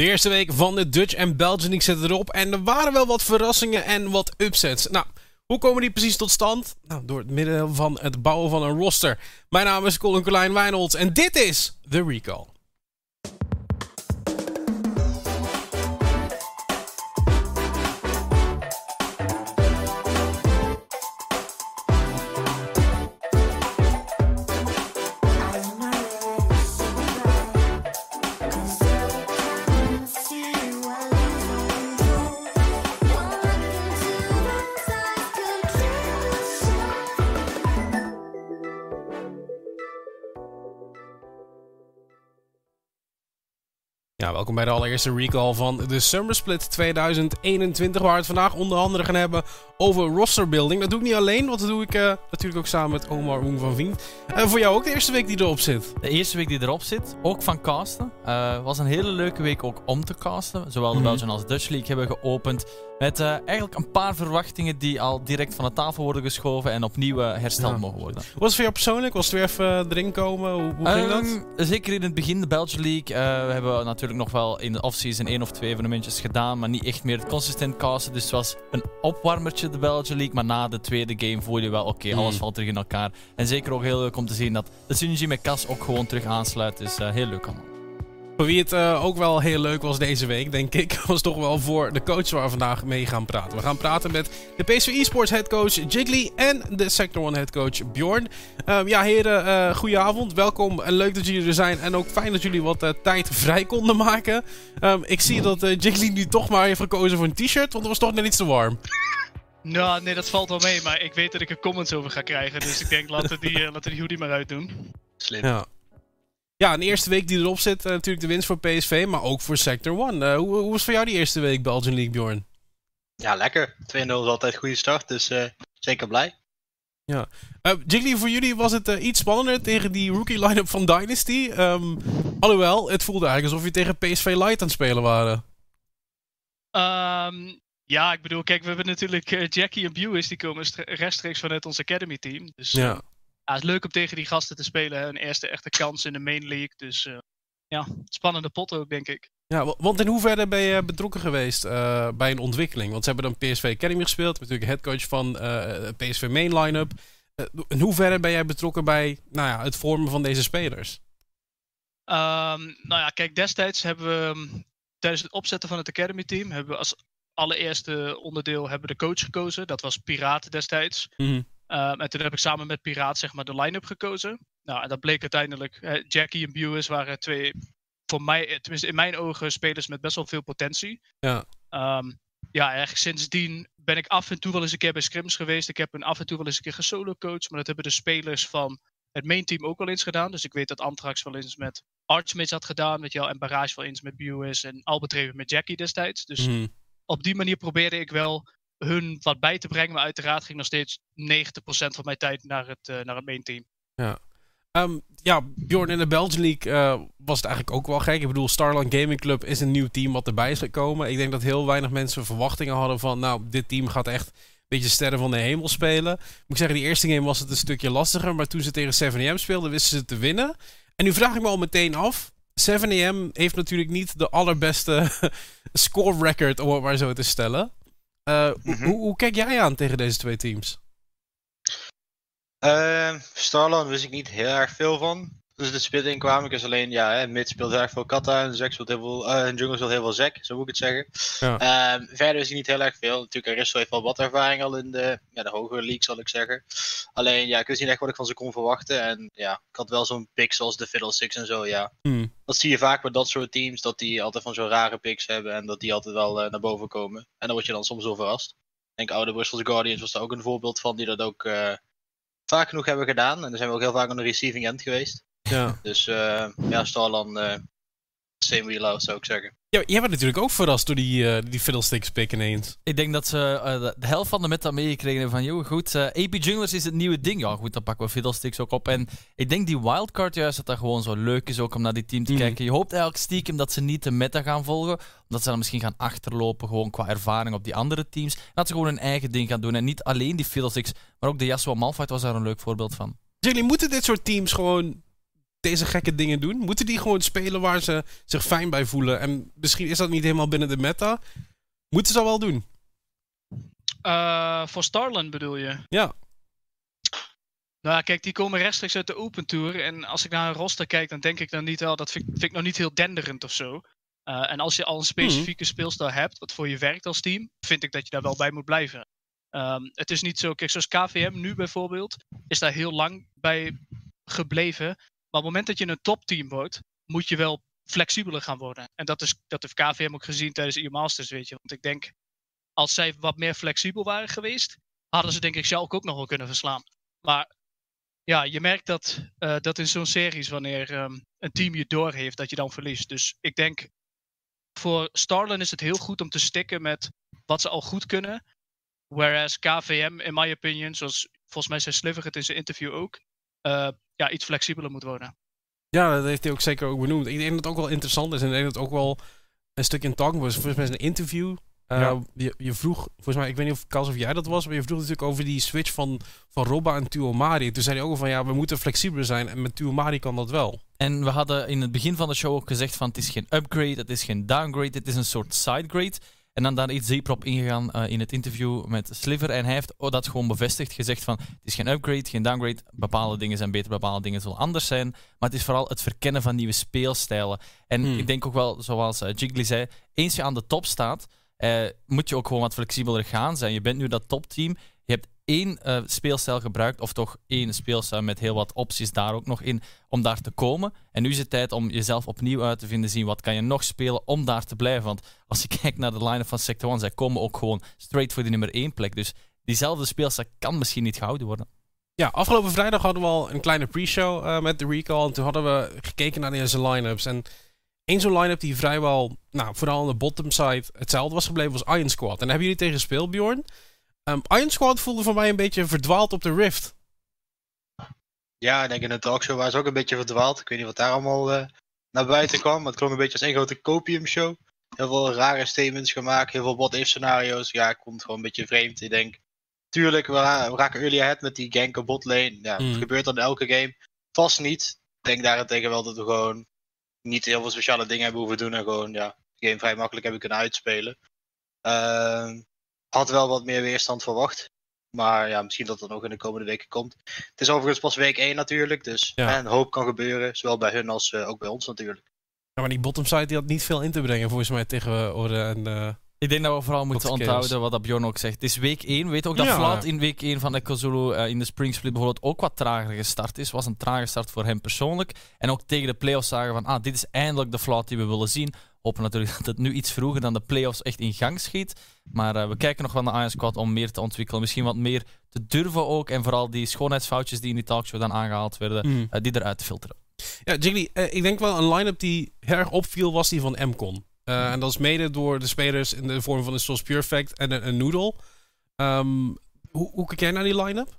De eerste week van de Dutch en Belgian League zit erop. En er waren wel wat verrassingen en wat upsets. Nou, hoe komen die precies tot stand? Nou, door het midden van het bouwen van een roster. Mijn naam is Colin Colijn Wijnolds en dit is The Recall. Welkom bij de allereerste recall van de Summer Split 2021. Waar we het vandaag onder andere gaan hebben over roster building. Dat doe ik niet alleen, want dat doe ik uh, natuurlijk ook samen met Omar Oeng van Vien. En uh, voor jou ook de eerste week die erop zit. De eerste week die erop zit, ook van casten. Uh, was een hele leuke week ook om te casten. Zowel de mm -hmm. Belgian als Dutch League hebben geopend. Met uh, eigenlijk een paar verwachtingen die al direct van de tafel worden geschoven en opnieuw hersteld ja. mogen worden. Was het voor jou persoonlijk? Was het weer even erin komen? Hoe, hoe ging um, dat? Zeker in het begin, de Belgian League. We hebben natuurlijk nog wel in de offseason één of twee evenementjes gedaan, maar niet echt meer het consistent casten. Dus het was een opwarmertje, de Belgian League. Maar na de tweede game voel je wel, oké, okay, mm. alles valt terug in elkaar. En zeker ook heel leuk om te zien dat de synergie met Cas ook gewoon terug aansluit. Dus heel leuk allemaal. Voor wie het uh, ook wel heel leuk was deze week, denk ik, was toch wel voor de coach waar we vandaag mee gaan praten. We gaan praten met de PSV eSports headcoach Jiggly en de Sector 1 headcoach Bjorn. Um, ja, heren, uh, goedenavond. Welkom en leuk dat jullie er zijn. En ook fijn dat jullie wat uh, tijd vrij konden maken. Um, ik zie dat Jiggly nu toch maar heeft gekozen voor een t-shirt, want het was toch net iets te warm. Nou, nee, dat valt wel mee, maar ik weet dat ik er comments over ga krijgen. Dus ik denk, laten we die, laten we die hoodie maar uitdoen. Slim. Ja. Ja, een eerste week die erop zit, uh, natuurlijk de winst voor PSV, maar ook voor Sector 1. Uh, hoe, hoe was voor jou die eerste week Belgian League, Bjorn? Ja, lekker. 2-0 is altijd een goede start, dus uh, zeker blij. Ja. Jiggly, voor jullie was het iets spannender tegen die rookie line-up van Dynasty. Um, alhoewel, het voelde eigenlijk alsof je tegen PSV Light aan het spelen waren. Um, ja, ik bedoel, kijk, we hebben natuurlijk Jackie en Bewis, die komen rechtstreeks vanuit ons Academy team. Dus ja. Ja, het is leuk om tegen die gasten te spelen. Een eerste echte kans in de main league. Dus uh, ja, spannende pot ook, denk ik. Ja, want in hoeverre ben je betrokken geweest uh, bij een ontwikkeling? Want ze hebben dan PSV Academy gespeeld. Natuurlijk headcoach van uh, PSV main line-up. in hoeverre ben jij betrokken bij nou ja, het vormen van deze spelers? Um, nou ja, kijk, destijds hebben we tijdens het opzetten van het Academy team... hebben we als allereerste onderdeel hebben de coach gekozen. Dat was Piraten destijds. Mm -hmm. Um, en toen heb ik samen met Piraat zeg maar, de line-up gekozen. Nou, en dat bleek uiteindelijk. Hè, Jackie en Bewis waren twee, voor mij, tenminste in mijn ogen, spelers met best wel veel potentie. Ja. Um, ja, eigenlijk sindsdien ben ik af en toe wel eens een keer bij scrims geweest. Ik heb een af en toe wel eens een keer gesolo coach. Maar dat hebben de spelers van het main team ook wel eens gedaan. Dus ik weet dat Antrax wel eens met Archmates had gedaan. Met jou en Barrage wel eens met Bewis. En Albert Reven met Jackie destijds. Dus mm. Op die manier probeerde ik wel hun wat bij te brengen. Maar uiteraard ging nog steeds 90% van mijn tijd naar het, uh, naar het main team. Ja. Um, ja, Bjorn in de Belgian League uh, was het eigenlijk ook wel gek. Ik bedoel, Starland Gaming Club is een nieuw team wat erbij is gekomen. Ik denk dat heel weinig mensen verwachtingen hadden van... nou, dit team gaat echt een beetje sterren van de hemel spelen. Moet ik zeggen, die eerste game was het een stukje lastiger. Maar toen ze tegen 7am speelden, wisten ze te winnen. En nu vraag ik me al meteen af... 7am heeft natuurlijk niet de allerbeste score record, om het maar zo te stellen. Uh, mm -hmm. hoe, hoe, kijk jij aan tegen deze twee teams? Uh, Starland wist ik niet heel erg veel van. Dus de split in kwam ik is alleen, ja, hè, mid speelt erg veel Kata en Zack speelt heel veel, uh, en Jungle speelt heel veel Zack, zo moet ik het zeggen. Ja. Uh, verder wist ik niet heel erg veel. Natuurlijk, Aristo heeft wel wat ervaring al in de, ja, de hogere league, zal ik zeggen. Alleen, ja, ik wist niet echt wat ik van ze kon verwachten. En ja, ik had wel zo'n pick zoals de Fiddlesticks en zo, ja. Hmm. Dat zie je vaak bij dat soort teams, dat die altijd van zo'n rare picks hebben en dat die altijd wel uh, naar boven komen. En dan word je dan soms wel verrast. Ik denk, oude Brussels Guardians was daar ook een voorbeeld van, die dat ook uh, vaak genoeg hebben gedaan. En dan zijn we ook heel vaak aan de receiving end geweest. Ja. Dus uh, ja, Starland, uh, same wheel zou ik zeggen. Ja, jij werd natuurlijk ook verrast door die, uh, die Fiddlesticks pick ineens. Ik denk dat ze de, de, helft van de meta meegekregen van, joh, goed, AP Junglers is het nieuwe ding. Ja, goed, dan pakken we Fiddlesticks ook op. En ik denk die wildcard juist dat dat gewoon zo leuk is ook om naar die team te mm. kijken. Je hoopt eigenlijk stiekem dat ze niet de meta gaan volgen, omdat ze dan misschien gaan achterlopen gewoon qua ervaring op die andere teams. En dat ze gewoon hun eigen ding gaan doen. En niet alleen die Fiddlesticks, maar ook de Yasuo Malphite was daar een leuk voorbeeld van. Jullie moeten dit soort teams gewoon deze gekke dingen doen? Moeten die gewoon spelen waar ze zich fijn bij voelen? En misschien is dat niet helemaal binnen de meta. Moeten ze dat wel doen? Eh, voor Starland bedoel je? Ja. Nou, kijk, die komen rechtstreeks uit de Open Tour. En als ik naar een roster kijk, dan denk ik dan niet wel. Dat vind, ik- vind ik nog niet heel denderend of zo. Eh, en als je al een specifieke speelstijl hebt, wat voor je werkt als team, vind ik dat je daar wel bij moet blijven. Ehm, het is niet zo, kijk, zoals KVM nu bijvoorbeeld, is daar heel lang bij gebleven. Maar op het moment dat je een topteam wordt, moet je wel flexibeler gaan worden. En dat, is, dat heeft KVM ook gezien tijdens de Masters, weet je. Want ik denk, als zij wat meer flexibel waren geweest, hadden ze denk ik zelf ook nog wel kunnen verslaan. Maar ja, je merkt dat, eh, dat in zo'n series, wanneer ehm, een team je door heeft, dat je dan verliest. Dus ik denk, voor Starland is het heel goed om te stikken met wat ze al goed kunnen. Whereas KVM, in my opinion, zoals volgens mij zei Sliver het in zijn interview ook, ja, iets flexibeler moet worden. Ja, dat heeft hij ook zeker ook benoemd. Ik denk dat het ook wel interessant is. En ik denk dat het ook wel een stuk in talk was. Volgens mij is een interview. Uh, Ja. je, je vroeg, volgens mij, ik weet niet of Kals of jij dat was, maar je vroeg natuurlijk over die switch van, van Robba en Tuomari. Toen zei hij ook al van ja, we moeten flexibeler zijn. En met Tuomari kan dat wel. En we hadden in het begin van de show ook gezegd van het is geen upgrade, het is geen downgrade, het is een soort sidegrade. En dan daar iets dieper op ingegaan eh, in het interview met Sliver. En hij heeft oh, dat gewoon bevestigd, gezegd van het is geen upgrade, geen downgrade. Bepaalde dingen zijn beter, bepaalde dingen zullen anders zijn. Maar het is vooral het verkennen van nieuwe speelstijlen. En Hmm. ik denk ook wel, zoals eh, Jiggly zei, eens je aan de top staat, eh, moet je ook gewoon wat flexibeler gaan zijn. Je bent nu dat topteam. Je hebt één eh, speelstijl gebruikt, of toch één speelstijl met heel wat opties daar ook nog in, om daar te komen. En nu is het tijd om jezelf opnieuw uit te vinden, zien wat kan je nog spelen om daar te blijven. Want als je kijkt naar de line-up van Sector 1, zij komen ook gewoon straight voor die nummer 1 plek. Dus diezelfde speelstijl kan misschien niet gehouden worden. Ja, afgelopen vrijdag hadden we al een kleine pre-show eh, met de recall. En toen hadden we gekeken naar deze line-ups. En één zo'n line-up die vrijwel, nou, vooral aan de bottom side hetzelfde was gebleven, was Iron Squad. En hebben jullie tegen gespeeld, Bjorn. Ehm, Iron Squad voelde voor mij een beetje verdwaald op de Rift. Ja, ik denk in de talkshow waren ze ook een beetje verdwaald. Ik weet niet wat daar allemaal eh, naar buiten kwam. Maar het klonk een beetje als één grote copium show. Heel veel rare statements gemaakt, heel veel what-if scenario's. Ja, ik vond het gewoon een beetje vreemd. Ik denk, tuurlijk, we, ra- we raken early ahead met die gank op botlane. Ja, Mm. het gebeurt dan elke game. Vast niet. Ik denk daarentegen wel dat we gewoon niet heel veel speciale dingen hebben hoeven doen. En gewoon, ja, de game vrij makkelijk hebben kunnen uitspelen. Ehm, had wel wat meer weerstand verwacht. Maar ja, misschien dat dat nog in de komende weken komt. Het is overigens pas week 1 natuurlijk. Dus Ja. hè, een hoop kan gebeuren. Zowel bij hun als eh, ook bij ons natuurlijk. Ja, maar die bottom side die had niet veel in te brengen volgens mij tegen Orde en... eh, Ik denk dat we vooral moeten onthouden wat dat Bjorn ook zegt. Het is week 1. We weten ook dat Ja. Vlad in week 1 van Echo Zulu eh, in de Spring Split bijvoorbeeld ook wat trager gestart is. Was een trage start voor hem persoonlijk. En ook tegen de playoffs zagen van, ah, dit is eindelijk de Vlad die we willen zien. Hopen natuurlijk dat het nu iets vroeger dan de playoffs echt in gang schiet. Maar eh, we kijken nog wel naar Iron Squad om meer te ontwikkelen. Misschien wat meer te durven ook. En vooral die schoonheidsfoutjes die in die talkshow dan aangehaald werden, mm. eh, die eruit te filteren. Ja, Jiggly, eh, ik denk wel een line-up die heel erg opviel was die van Mcon. Eh, en dat is mede door de spelers in de vorm van een Sauce Perfect en een, Noodle. Ehm, hoe, hoe kijk jij naar die line-up?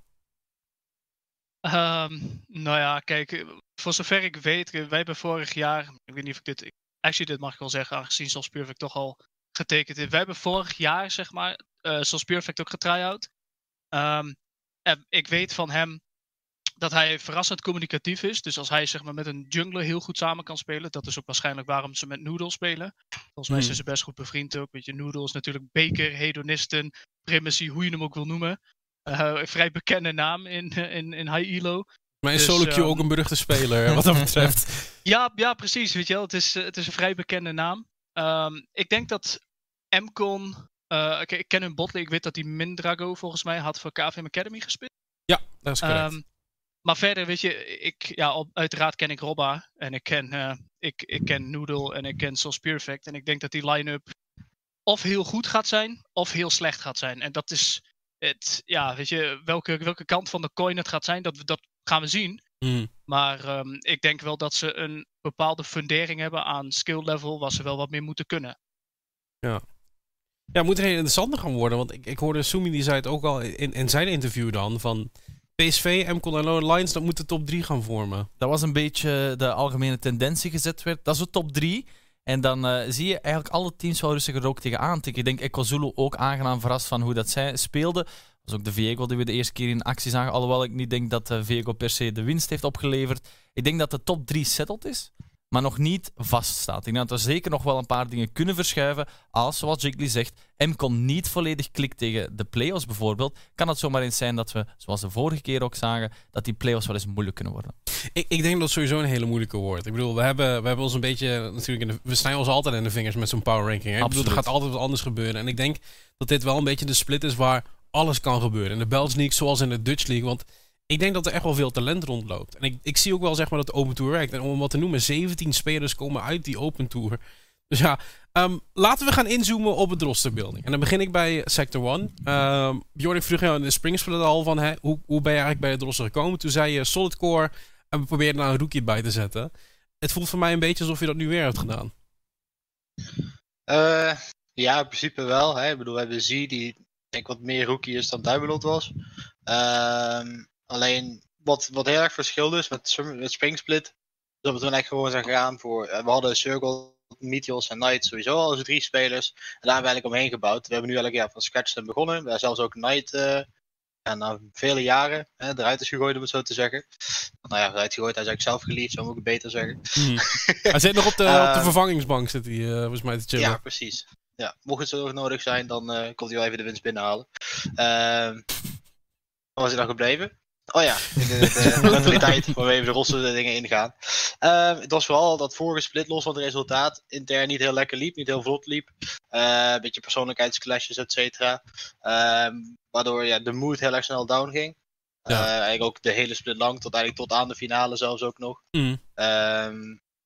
Ehm, nou ja, kijk, voor zover ik weet, wij hebben vorig jaar, ik weet niet of ik dit, actually dit mag ik wel zeggen, aangezien Souls Perfect toch al getekend heeft. Wij hebben vorig jaar, zeg maar, eh Souls Perfect ook getry-out. Ehm, en ik weet van hem dat hij verrassend communicatief is. Dus als hij zeg maar, met een jungler heel goed samen kan spelen, dat is ook waarschijnlijk waarom ze met Noodle spelen. Volgens mij Hmm. zijn ze best goed bevriend ook. Weet je, Noodle is natuurlijk Baker, Hedonisten, Primacy, hoe je hem ook wil noemen. Eh, een vrij bekende naam in, in, in High Elo. Maar is Dus, Solo Q ehm, ook een beruchte speler, wat dat betreft? Ja, ja, precies. Weet je wel. Het, is, eh, het is een vrij bekende naam. Ehm, ik denk dat Mcon. eh, kijk, ik ken hun botlane. Ik weet dat die Mindrago volgens mij had voor KVM Academy gespeeld. Ja, dat is correct. Ehm, maar verder, weet je, ik, ja, op- uiteraard ken ik Robba. En ik ken, eh, ik, ik ken Noodle en ik ken Souls Perfect. En ik denk dat die line-up of heel goed gaat zijn, of heel slecht gaat zijn. En dat is het, ja, weet je, welke, welke kant van de coin het gaat zijn, dat, we- dat gaan we zien. Mm. Maar ehm, ik denk wel dat ze een bepaalde fundering hebben aan skill level, waar ze wel wat meer moeten kunnen. Ja, het moet er heel interessanter gaan worden. Want ik, ik hoorde Sumi, die zei het ook al in, in zijn interview dan. Van PSV, Mcon en Lone Lions, dat moet de top 3 gaan vormen. Dat was een beetje de algemene tendens die gezet werd. Dat is de top 3. En dan eh, zie je eigenlijk alle teams wel rustig er ook tegenaan tikken. Ik denk Echo Zulu ook aangenaam verrast van hoe dat zij speelden. Dat was ook de Viego die we de eerste keer in actie zagen. Alhoewel ik niet denk dat de Viego per se de winst heeft opgeleverd. Ik denk dat de top 3 settled is maar nog niet vaststaat. Ik denk dat er zeker nog wel een paar dingen kunnen verschuiven. Als, zoals Jiggly zegt, kon niet volledig klikt tegen de playoffs bijvoorbeeld, kan het zomaar eens zijn dat we, zoals de vorige keer ook zagen, dat die playoffs wel eens moeilijk kunnen worden. Ik, ik denk dat het sowieso een hele moeilijke wordt. Ik bedoel, we hebben, we hebben ons een beetje, natuurlijk, we snijden ons altijd in de vingers met zo'n power ranking. Hè? Ik bedoel, er gaat altijd wat anders gebeuren. En ik denk dat dit wel een beetje de split is waar alles kan gebeuren. In de Belgian League, zoals in de Dutch League. Want ik denk dat er echt wel veel talent rondloopt. En ik, ik zie ook wel zeg maar dat Open Tour werkt. En om wat te noemen, 17 spelers komen uit die Open Tour. Dus ja, ehm, laten we gaan inzoomen op het rosterbuilding. En dan begin ik bij Sector 1. Um, ehm, Bjorn, vroeg jou in de Springsplit al van... Hè, hoe, hoe ben je eigenlijk bij het roster gekomen? Toen zei je Solid Core en we probeerden daar een rookie bij te zetten. Het voelt voor mij een beetje alsof je dat nu weer hebt gedaan. Uh, ja, in principe wel. Hè. Ik bedoel, we hebben Z die denk wat meer rookie is dan Duimelot was. Um, Alleen wat, wat heel erg verschil is met, met Springsplit, is dat we toen echt gewoon zijn gegaan voor. Eh, we hadden Circle, Meteos en Knight sowieso al als drie spelers. En daar hebben we eigenlijk omheen gebouwd. We hebben nu eigenlijk ja, van scratch begonnen. We hebben zelfs ook Knight uh, en na vele jaren hè, eruit is gegooid, om het zo te zeggen. Nou ja, eruit gegooid, hij is eigenlijk zelf geliefd, zou ik het beter zeggen. Hmm. hij zit nog op de, op de ehm, vervangingsbank, zit hij uh, volgens mij te chillen. Ja, precies. Ja, mocht het zo nodig zijn, dan uh, komt hij wel even de winst binnenhalen. Uh, waar was hij dan gebleven? Oh ja, de, mentaliteit waar we even de rosse dingen ingaan. Uh, het was vooral dat vorige split los van het resultaat intern niet heel lekker liep, niet heel vlot liep. Uh, een beetje persoonlijkheidsclashes, et cetera. Uh, waardoor ja, de mood heel erg snel down ging. Ja. Eh, eigenlijk ook de hele split lang, tot, eigenlijk tot aan de finale zelfs ook nog. Mm.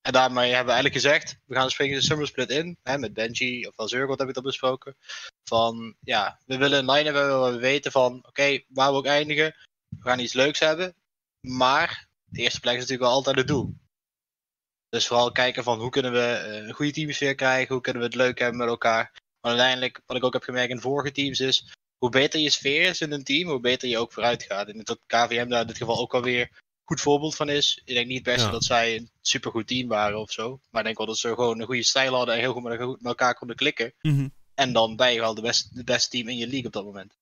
En daarmee hebben we eigenlijk gezegd, we gaan springen de summer split in. Hè, met Benji, of wel wat heb ik dat besproken. Van, ja, we willen een line hebben waar we weten van, oké, waar we ook eindigen we gaan iets leuks hebben. Maar de eerste plek is natuurlijk wel altijd het doel. Dus vooral kijken van hoe kunnen we eh, een goede teamsfeer krijgen, hoe kunnen we het leuk hebben met elkaar. Maar uiteindelijk, wat ik ook heb gemerkt in vorige teams is, hoe beter je sfeer is in een team, hoe beter je ook vooruit gaat. En dat KVM daar in dit geval ook alweer goed voorbeeld van is. Ik denk niet se dat zij een supergoed team waren of zo. Maar ik denk wel dat ze gewoon een goede stijl hadden en heel goed met, elkaar konden klikken. Mhm. En dan ben je wel de beste, de beste team in je league op dat moment.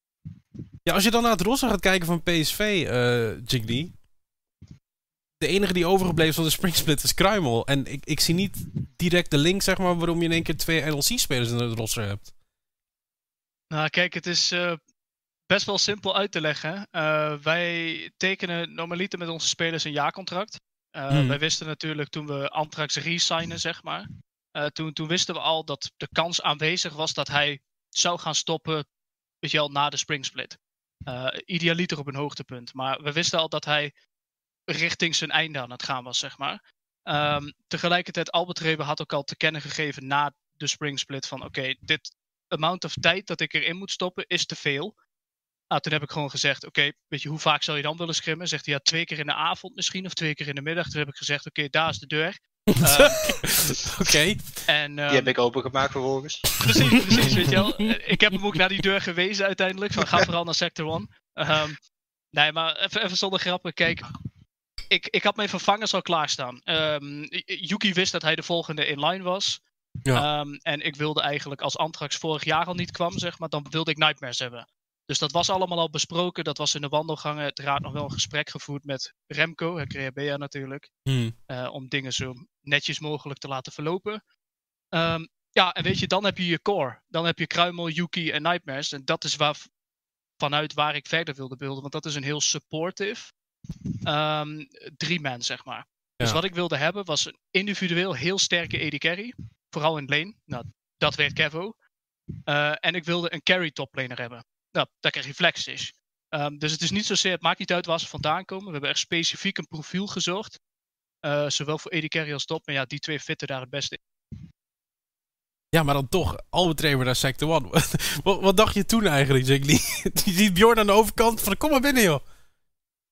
Ja, als je dan naar het roster gaat kijken van PSV, uh, eh. De enige die overgebleven van de Springsplit is Kruimel. En ik, ik zie niet direct de link, zeg maar, waarom je in één keer twee NLC-spelers in het roster hebt. Nou, kijk, het is uh, best wel simpel uit te leggen. Uh, wij tekenen normaliter met onze spelers een jaarcontract. Hmm. Wij wisten natuurlijk toen we Antrax resignen, zeg maar. toen, toen wisten we al dat de kans aanwezig was dat hij zou gaan stoppen, weet je wel, na de Springsplit. Uh, idealiter op een hoogtepunt. Maar we wisten al dat hij richting zijn einde aan het gaan was, zeg maar. Um, tegelijkertijd, Albert Rebe had ook al te kennen gegeven na de spring split van oké, dit amount of tijd dat ik erin moet stoppen is te veel. Nou, toen heb ik gewoon gezegd, oké, weet je, hoe vaak zou je dan willen scrimmen? Zegt hij, ja, twee keer in de avond misschien, of twee keer in de middag. Toen heb ik gezegd, oké, daar is de deur. Uh, Oké. En, die heb ehm, ik opengemaakt vervolgens. Precies, precies, weet je wel. Ik heb hem ook naar die deur gewezen uiteindelijk, van ga vooral naar Sector 1. Um, nee, maar even, even zonder grappen, kijk. Ik, ik had mijn vervangers al klaarstaan. Um, Yuki wist dat hij de volgende in line was. Ja. Um, en ik wilde eigenlijk, als Antrax vorig jaar al niet kwam, zeg maar, dan wilde ik Nightmares hebben. Dus dat was allemaal al besproken. Dat was in de wandelgangen. Het raad nog wel een gesprek gevoerd met Remco, Bea natuurlijk. Hmm. Uh, om dingen zo netjes mogelijk te laten verlopen. Um, ja, en weet je, dan heb je je core. Dan heb je Kruimel, Yuki en Nightmares. En dat is waar, vanuit waar ik verder wilde beelden. Want dat is een heel supportive um, drie-man, zeg maar. Dus wat ik wilde hebben was een individueel heel sterke AD carry. Vooral in lane. Nou, dat werd Kevo. Uh, en ik wilde een carry toplaner hebben nou, daar krijg je flex Um, dus het is niet zozeer, het maakt niet uit waar ze vandaan komen. We hebben echt specifiek een profiel gezocht. Uh, zowel voor AD Carry als top. Maar ja, die twee fitten daar het beste in. Ja, maar dan toch, Albert Traver naar Sector 1. wat, wat, dacht je toen eigenlijk, Jack Lee? Je ziet Bjorn aan de overkant van, kom maar binnen joh.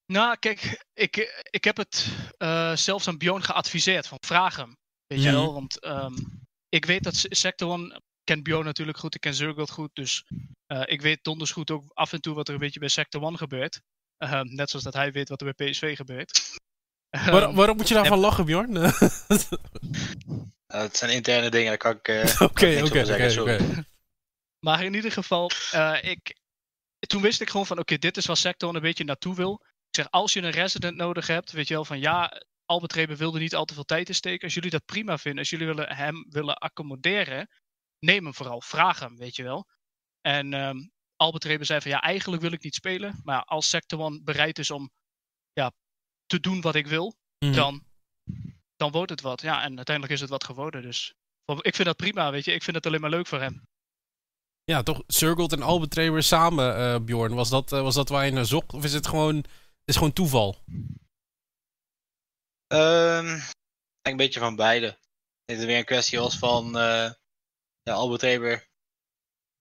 Nou, kijk, ik, ik heb het uh, zelfs aan Bjorn geadviseerd. Van, vraag hem. Weet je mhm. wel, want um, ik weet dat Sector 1 kent Bjorn natuurlijk goed, ik ken Zurgold goed. Dus uh, ik weet donders goed ook af en toe wat er een beetje bij Sector 1 gebeurt. Uh, net zoals dat hij weet wat er bij PSV gebeurt. Waar, ehm, waarom moet je daarvan lachen, Bjorn? uh, het zijn interne dingen, daar kan ik Oké, oké, oké. Maar in ieder geval, ik, toen wist ik gewoon van, oké, dit is waar Sector een beetje naartoe wil. Ik zeg, als je een resident nodig hebt, weet je wel van, ja, Albert Rebe wilde niet al te veel tijd in steken. Als jullie dat prima vinden, als jullie willen, hem willen accommoderen, neem hem vooral, vraag hem, weet je wel. En ehm, Albert Rebe zei van, ja, eigenlijk wil ik niet spelen. Maar als Sector One bereid is om ja, te doen wat ik wil, Mhm. dan, dan wordt het wat. Ja, en uiteindelijk is het wat geworden. Dus ik vind dat prima, weet je. Ik vind het alleen maar leuk voor hem. Ja, toch Circled en Albert Traber samen, eh, Bjorn. Was dat, eh, was dat waar je naar zocht? Of is het gewoon, is gewoon toeval? Ehm, ik denk een beetje van beide. Het weer een kwestie was van eh, ja, Albert Reber.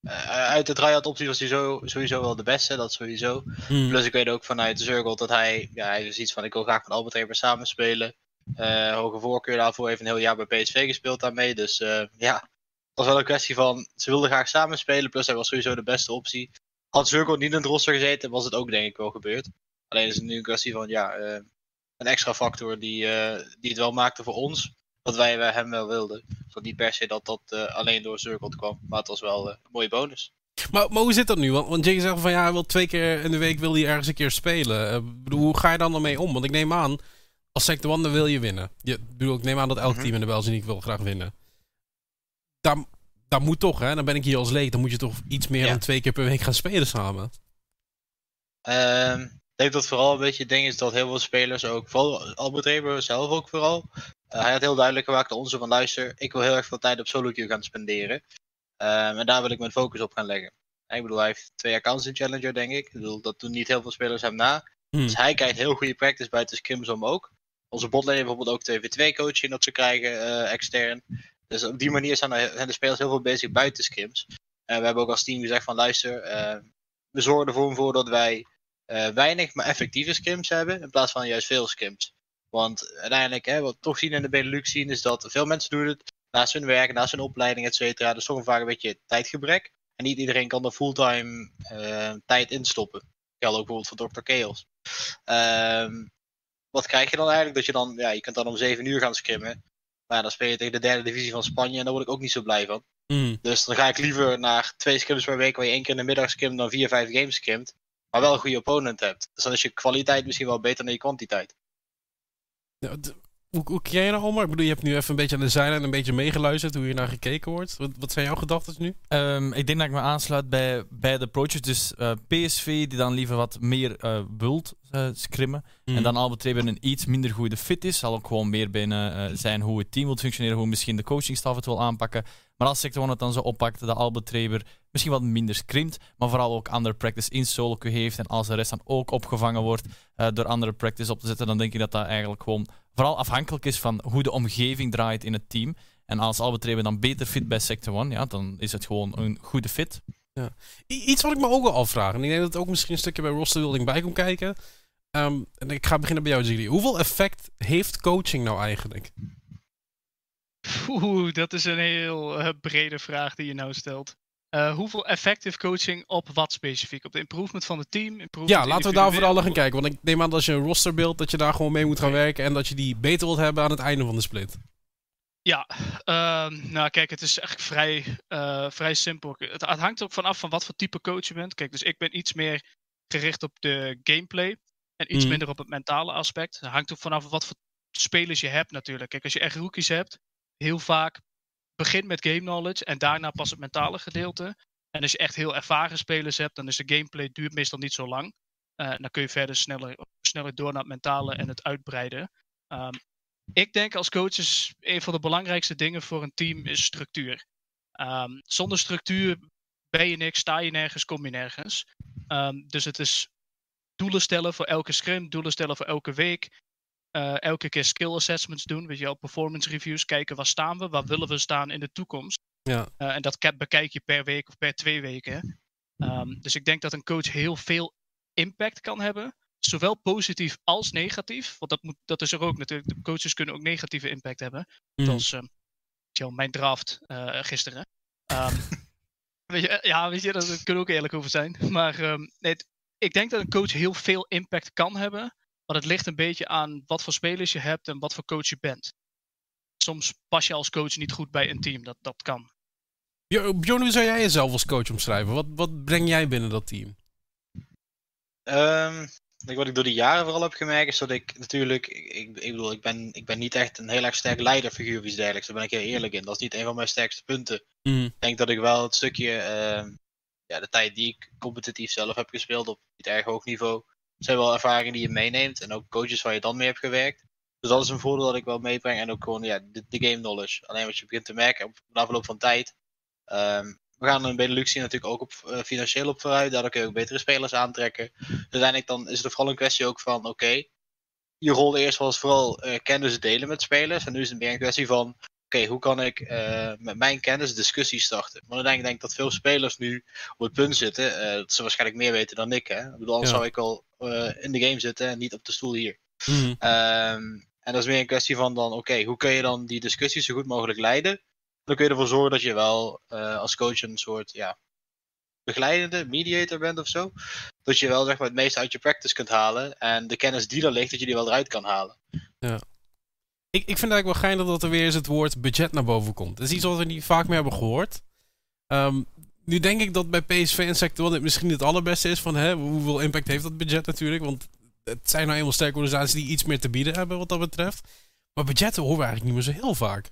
Eh, uit de try-out optie was hij zo, sowieso wel de beste, dat sowieso. Hmm. Plus ik weet ook vanuit de Circle dat hij, ja, hij is iets van ik wil graag met Albert Reber samen spelen. Eh, hoge voorkeur daarvoor heeft een heel jaar bij PSV gespeeld daarmee. Dus eh, ja, het was wel een kwestie van ze wilden graag samen spelen. Plus hij was sowieso de beste optie. Had Circle niet in het roster gezeten, was het ook denk ik wel gebeurd. Alleen is het nu een kwestie van ja, een extra factor die, die het wel maakte voor ons. Dat wij eh, hem wel wilden. Dus niet per se dat dat eh, alleen door Circle kwam. Maar het was wel eh, een mooie bonus. Maar, maar hoe zit dat nu? Want, want Jake zegt van ja, hij wil twee keer in de week wil hij ergens een keer spelen. Eh, bedoel, hoe ga je dan ermee om? Want ik neem aan, als Sector One dan wil je winnen. Je, ik bedoel, ik neem aan dat elk Mhm. team in de België wil graag winnen. Daar, daar moet toch, hè? Dan ben ik hier als leek. Dan moet je toch iets meer Ja. dan twee keer per week gaan spelen samen. Ehm, ik denk dat vooral een beetje het ding is dat heel veel spelers ook, vooral Albert Reber zelf ook vooral, eh, hij had heel duidelijk gemaakt aan ons van luister, ik wil heel erg veel tijd op solo queue gaan spenderen. Ehm, en daar wil ik mijn focus op gaan leggen. Ik bedoel, hij heeft twee accounts in Challenger, denk ik. Ik bedoel, dat doen niet heel veel spelers hem na. Hmm. Dus hij krijgt heel goede practice buiten scrims om ook. Onze botlane heeft bijvoorbeeld ook 2v2 coaching dat ze krijgen eh, extern. Dus op die manier zijn, er, zijn de spelers heel veel bezig buiten scrims. En we hebben ook als team gezegd van luister, eh, we zorgen ervoor voor dat wij eh, weinig maar effectieve scrims hebben. In plaats van juist veel scrims. Want uiteindelijk, hè, wat we toch zien in de Benelux zien, is dat veel mensen doen het naast hun werk, naast hun opleiding, et cetera. Dus toch vaak een beetje tijdgebrek. En niet iedereen kan er fulltime eh, tijd in stoppen. Geldt ook bijvoorbeeld voor Dr. Chaos. Ehm, wat krijg je dan eigenlijk? Dat je dan, ja, je kunt dan om 7 uur gaan scrimmen. Maar dan speel je tegen de derde divisie van Spanje en daar word ik ook niet zo blij van. Hmm. Dus dan ga ik liever naar twee scrims per week waar je één keer in de middag scrimt dan vier, vijf games scrimt. Maar wel een goede opponent hebt. Dus dan is je kwaliteit misschien wel beter dan je kwantiteit. Ja, hoe, hoe ken je nou, Omar? Ik bedoel, je hebt nu even een beetje aan de zijlijn een beetje meegeluisterd hoe hier naar gekeken wordt. Wat, wat zijn jouw gedachten nu? Ehm, ik denk dat ik me aansluit bij beide approaches. Dus eh, PSV die dan liever wat meer eh wilt eh, scrimmen. Hmm. En dan Albert Reber een iets minder goede fit is. Zal ook gewoon meer binnen eh, zijn hoe het team wil functioneren. Hoe misschien de coachingstaf het wil aanpakken. Maar als Sector One het dan zo oppakt dat Albert Reber misschien wat minder scrimt. Maar vooral ook andere practice in solo queue heeft. En als de rest dan ook opgevangen wordt eh, door andere practice op te zetten. Dan denk ik dat dat eigenlijk gewoon vooral afhankelijk is van hoe de omgeving draait in het team. En als Albert dan beter fit bij Sector One, ja, dan is het gewoon een goede fit. I- Iets wat ik me ook wel afvraag, en ik denk dat het ook misschien een stukje bij roster building bij komt kijken. Ehm, en ik ga beginnen bij jou, Ziggy. Hoeveel effect heeft coaching nou eigenlijk? Oeh, dat is een heel eh, brede vraag die je nou stelt. Eh, hoeveel effect heeft coaching op wat specifiek? Op de improvement van het team? Ja, laten we daar vooral gaan kijken. Want ik neem aan dat als je een roster beeld, dat je daar gewoon mee moet gaan werken. En dat je die beter wilt hebben aan het einde van de split. Ja, ehm, nou kijk, het is eigenlijk vrij, eh, vrij simpel. Het, het hangt ook vanaf van wat voor type coach je bent. Kijk, dus ik ben iets meer gericht op de gameplay en iets Mhm. minder op het mentale aspect. Het hangt ook vanaf wat voor spelers je hebt natuurlijk. Kijk, als je echt rookies hebt, heel vaak begin met game knowledge en daarna pas het mentale gedeelte. En als je echt heel ervaren spelers hebt, dan is de gameplay duurt meestal niet zo lang. Eh, dan kun je verder sneller, sneller door naar het mentale en het uitbreiden. Ehm, ik denk als coach is een van de belangrijkste dingen voor een team is structuur. Ehm, zonder structuur ben je niks, sta je nergens, kom je nergens. Ehm, dus het is doelen stellen voor elke scrim, doelen stellen voor elke week. Eh, elke keer skill assessments doen, weet je wel, performance reviews, kijken waar staan we, waar willen we staan in de toekomst. Ja. Eh, en dat bekijk je per week of per twee weken. Ehm, dus ik denk dat een coach heel veel impact kan hebben. Zowel positief als negatief. Want dat, moet, dat is er ook natuurlijk. De coaches kunnen ook negatieve impact hebben. Mhm. Zoals ehm, mijn draft eh, gisteren. Ehm, weet je, ja, weet je, daar kunnen we ook eerlijk over zijn. Maar nee, ik denk dat een coach heel veel impact kan hebben. Maar het ligt een beetje aan wat voor spelers je hebt en wat voor coach je bent. Soms pas je als coach niet goed bij een team. Dat, dat kan. Jo- Bjorn, hoe zou jij jezelf als coach omschrijven? Wat, wat breng jij binnen dat team? Ehm, ik- wat ik door de jaren vooral heb gemerkt is dat ik natuurlijk, ik, ik, bedoel, ik ben, ik ben niet echt een heel erg sterk leiderfiguur of iets dergelijks. Daar ben ik heel eerlijk in. Dat is niet een van mijn sterkste punten. Mhm. Ik denk dat ik wel het stukje, ehm, ja, de tijd die ik competitief zelf heb gespeeld op niet erg hoog niveau, zijn wel ervaringen die je meeneemt en ook coaches waar je dan mee hebt gewerkt. Dus dat is een voordeel dat ik wel meebreng en ook gewoon ja, de, game knowledge. Alleen wat je begint te merken op de afloop van tijd. ehm, we gaan in Benelux natuurlijk ook op, eh, financieel op vooruit. Daardoor kun je ook betere spelers aantrekken. Dus uiteindelijk dan is het vooral een kwestie ook van, oké, je rol eerst was vooral eh, kennis delen met spelers. En nu is het meer een kwestie van, oké, hoe kan ik eh, met mijn kennis discussies starten? Want uiteindelijk denk ik dat veel spelers nu op het punt zitten, eh, dat ze waarschijnlijk meer weten dan ik. Hè? Ik bedoel, anders Ja. zou ik al eh, in de game zitten en niet op de stoel hier. Mhm. Ehm, en dat is meer een kwestie van dan, oké, hoe kun je dan die discussies zo goed mogelijk leiden? Dan kun je ervoor zorgen dat je wel als coach een soort, ja, begeleidende mediator bent of zo. Dat je wel zeg maar het meeste uit je practice kunt halen. En de kennis die er ligt, dat je die wel eruit kan halen. Ik, ik vind eigenlijk wel geinig dat er weer eens het woord budget naar boven komt. Dat is iets wat we niet vaak meer hebben gehoord. Ehm, nu denk ik dat bij PSV en Sector dit misschien het allerbeste is van hè, hoeveel impact heeft dat budget natuurlijk. Want het zijn nou eenmaal sterke organisaties die iets meer te bieden hebben wat dat betreft. Maar budgetten horen we eigenlijk niet meer zo heel vaak.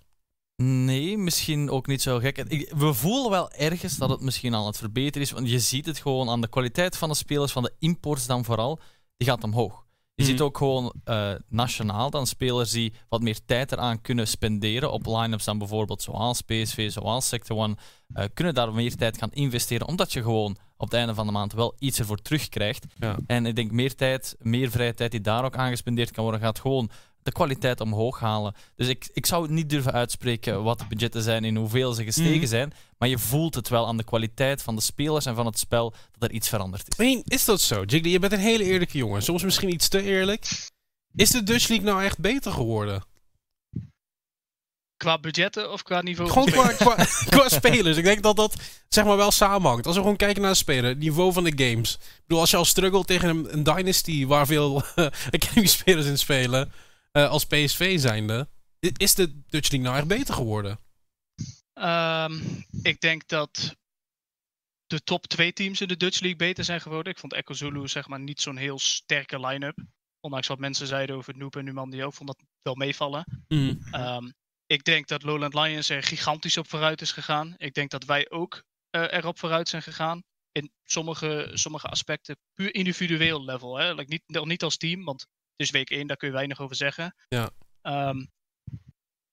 Nee, misschien ook niet zo gek. We voelen wel ergens dat het misschien aan het verbeteren is, want je ziet het gewoon aan de kwaliteit van de spelers, van de imports dan vooral, die gaat omhoog. Je Mhm. ziet ook gewoon eh, nationaal dan spelers die wat meer tijd eraan kunnen spenderen op line-ups dan bijvoorbeeld zoals PSV, zoals Sector One, eh, kunnen daar meer tijd gaan investeren, omdat je gewoon op het einde van de maand wel iets ervoor terugkrijgt. Ja. En ik denk meer tijd, meer vrije tijd die daar ook aan gespendeerd kan worden, gaat gewoon de kwaliteit omhoog halen. Dus ik, ik zou het niet durven uitspreken wat de budgetten zijn en hoeveel ze gestegen Mhm. zijn. Maar je voelt het wel aan de kwaliteit van de spelers en van het spel dat er iets veranderd is. Meen, is dat zo? Jiggly, je bent een hele eerlijke jongen. Soms misschien iets te eerlijk. Is de Dutch League nou echt beter geworden? Qua budgetten of qua niveau? Gewoon qua, qua, qua spelers. Ik denk dat dat zeg maar wel samenhangt. Als we gewoon kijken naar de speler, het niveau van de games. Ik bedoel, als je al struggelt tegen een, een Dynasty waar veel Academy spelers in spelen, eh, als PSV zijnde, is de Dutch League nou echt beter geworden? Ehm, ik denk dat de top twee teams in de Dutch League beter zijn geworden. Ik vond Echo Zulu zeg maar niet zo'n heel sterke line-up. Ondanks wat mensen zeiden over Noop en Numandio. Ik vond dat wel meevallen. Ehm, ik denk dat Lowland Lions er gigantisch op vooruit is gegaan. Ik denk dat wij ook eh, erop vooruit zijn gegaan. In sommige, sommige aspecten puur individueel level. Hè? Like niet, niet als team, want is week 1, daar kun je weinig over zeggen. Ja. Ehm,